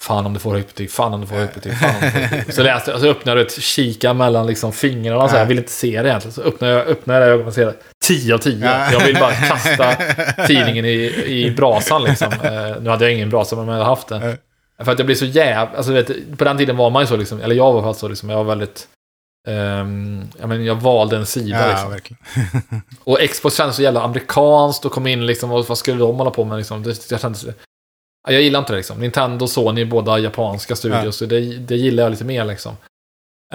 Fan om du får högt betyg, fan om du får högt betyg, fan om du får högt betyg. Så läste jag, så öppnade jag ett kika mellan liksom fingrarna så här, jag vill inte se det egentligen. Så öppnade jag, öppnade det ögonen och ser 10 av 10. Jag vill bara kasta <laughs> tidningen i, i brasan liksom. Uh, nu hade jag ingen brasa, men jag hade haft det. För att jag blir så jävla, alltså vet, på den tiden var man ju så liksom, eller jag var fast så liksom, jag var väldigt Um, jag, men, jag valde en sida. Ja, liksom. <laughs> och Xbox kändes så jävla amerikanskt och kom in liksom, och vad skulle de hålla på med liksom? Det, jag kände, jag gillar inte det liksom. Nintendo och Sony är båda japanska studios, ja. så det, det gillar jag lite mer liksom.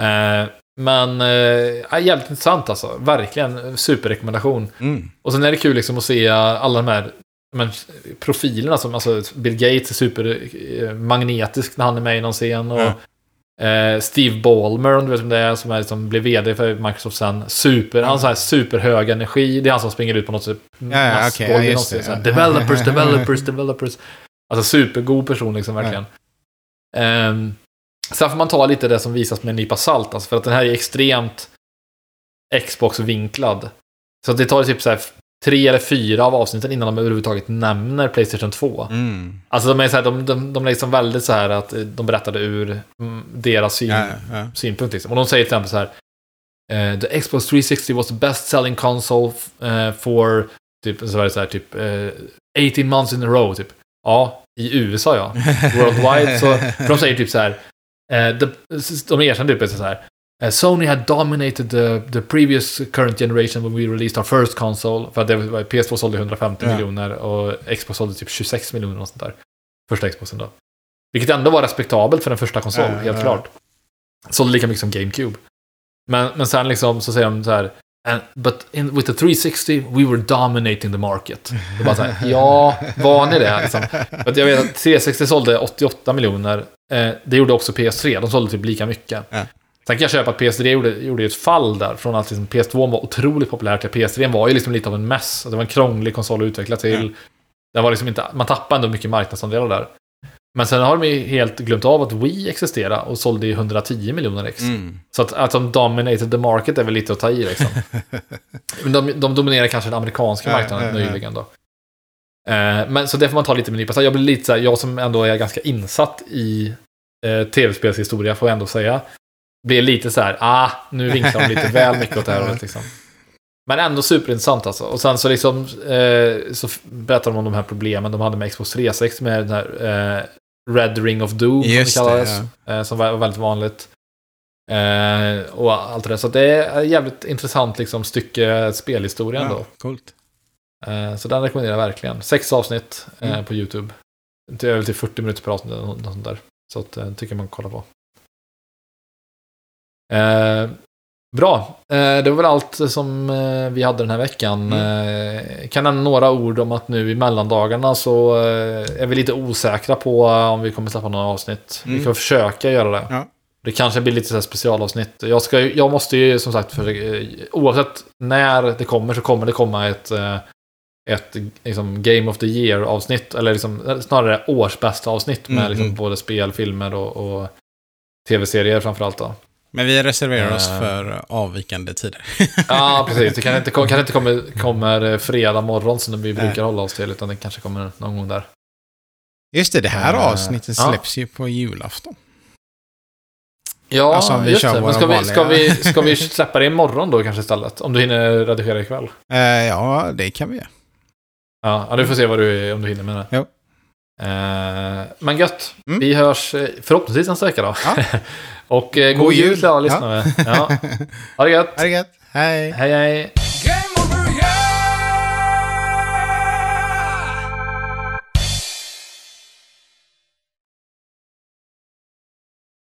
Eh, men eh, jävligt intressant alltså. Verkligen superrekommendation. Mm. Och sen är det kul liksom att se alla de här men, profilerna som, alltså Bill Gates är supermagnetisk när han är med i någon scen. Och, ja. Eh, Steve Ballmer, om du vet vem det är, som är, liksom, blev vd för Microsoft sen. Super, han har superhög energi. Det är han som springer ut på något sätt. Ja, ja, okay, ja, det, ja. Developers, developers, developers. Alltså supergod person liksom verkligen. Um, sen får man ta lite det som visas med en nypa salt. Alltså för att den här är extremt Xbox-vinklad. Så det tar typ så här tre eller fyra av avsnitten innan de överhuvudtaget nämner Playstation 2. Mm. Alltså de är så här, de, de, de är liksom väldigt så här att de berättade ur mm, deras syn, ja, ja. synpunkt. Liksom. Och de säger till exempel så här. Uh, the Xbox 360 was the best selling console uh, for typ, så var det så här, typ uh, eh, 18 months in a row. Typ. Ja, i USA ja. <laughs> Worldwide så, för de säger typ så här, eh, de, de erkänner typ så här, eh, Sony had dominated the, the previous current generation when we released our first console. För att det var, PS2 sålde 150 ja. miljoner och Xbox sålde typ 26 miljoner och sånt där. Första Xboxen då. Vilket ändå var respektabelt för den första konsol, ja, helt ja. klart. Sålde lika mycket som GameCube. Men, men sen liksom så säger de så här, And, but in, with the 360 we were dominating the market. Det bara så här, ja, var ni det? Liksom. Jag vet att 360 sålde 88 miljoner. Eh, det gjorde också PS3. De sålde typ lika mycket. Sen kan jag köpa att PS3 gjorde, gjorde ett fall där. Från att liksom PS2 var otroligt populär till PS3 var ju liksom lite av en mess. Det var en krånglig konsol att utveckla till. Ja. Det var liksom inte, man tappade ändå mycket marknadsandelar där. Men sen har de helt glömt av att Wii existerade och sålde i 110 miljoner ex. Mm. Så att, att de dominated the market är väl lite att ta i liksom. <laughs> Men de, de dominerar kanske den amerikanska marknaden äh, nyligen då. Eh, men så det får man ta lite med nypa Jag blir lite så här, jag som ändå är ganska insatt i eh, tv-spelshistoria får jag ändå säga. Blir lite så här, ah, nu vinklar de lite väl mycket åt det här <laughs> hållet liksom. Men ändå superintressant alltså. Och sen så liksom eh, så berättar de om de här problemen de hade med Xbox 360 med den här eh, Red Ring of Doom, Just som det kallades. Det, ja. eh, som var väldigt vanligt. Eh, och allt det där. Så det är ett jävligt intressant liksom, stycke spelhistoria ja, ändå. Coolt. Eh, så den rekommenderar jag verkligen. Sex avsnitt eh, mm. på YouTube. Är väl till 40 minuter per avsnitt eller något sånt där. Så att, det eh, tycker man kolla på. Bra. Det var väl allt som vi hade den här veckan. Mm. Kan nämna några ord om att nu i mellandagarna så är vi lite osäkra på om vi kommer släppa några avsnitt. Mm. Vi får försöka göra det. Ja. Det kanske blir lite så specialavsnitt. Jag, ska, jag måste ju som sagt, för, oavsett när det kommer så kommer det komma ett, ett liksom, Game of the Year-avsnitt. Eller liksom, snarare årsbästa avsnitt med mm, liksom, mm. både spel, filmer och, och tv-serier framförallt. Då. Men vi reserverar oss uh, för avvikande tider. <laughs> ja, precis. Det kanske inte, kanske inte <laughs> kommer, kommer fredag morgon som vi brukar hålla oss till, utan det kanske kommer någon gång där. Just det, det här uh, avsnittet släpps ja. ju på julafton. Ja, alltså, just det. Men ska vi, ska, vi, ska <laughs> vi släppa det imorgon då kanske istället? Om du hinner redigera ikväll? Uh, ja, det kan vi göra. Ja, ja, du får se vad du, om du hinner med det. Jo. Uh, men gött. Mm. Vi hörs eh, förhoppningsvis nästa vecka då. Ja. Och uh, god, god jul till alla lyssnare. Ja. Ha det gött. Ha det gött. Hej. Hej, hej.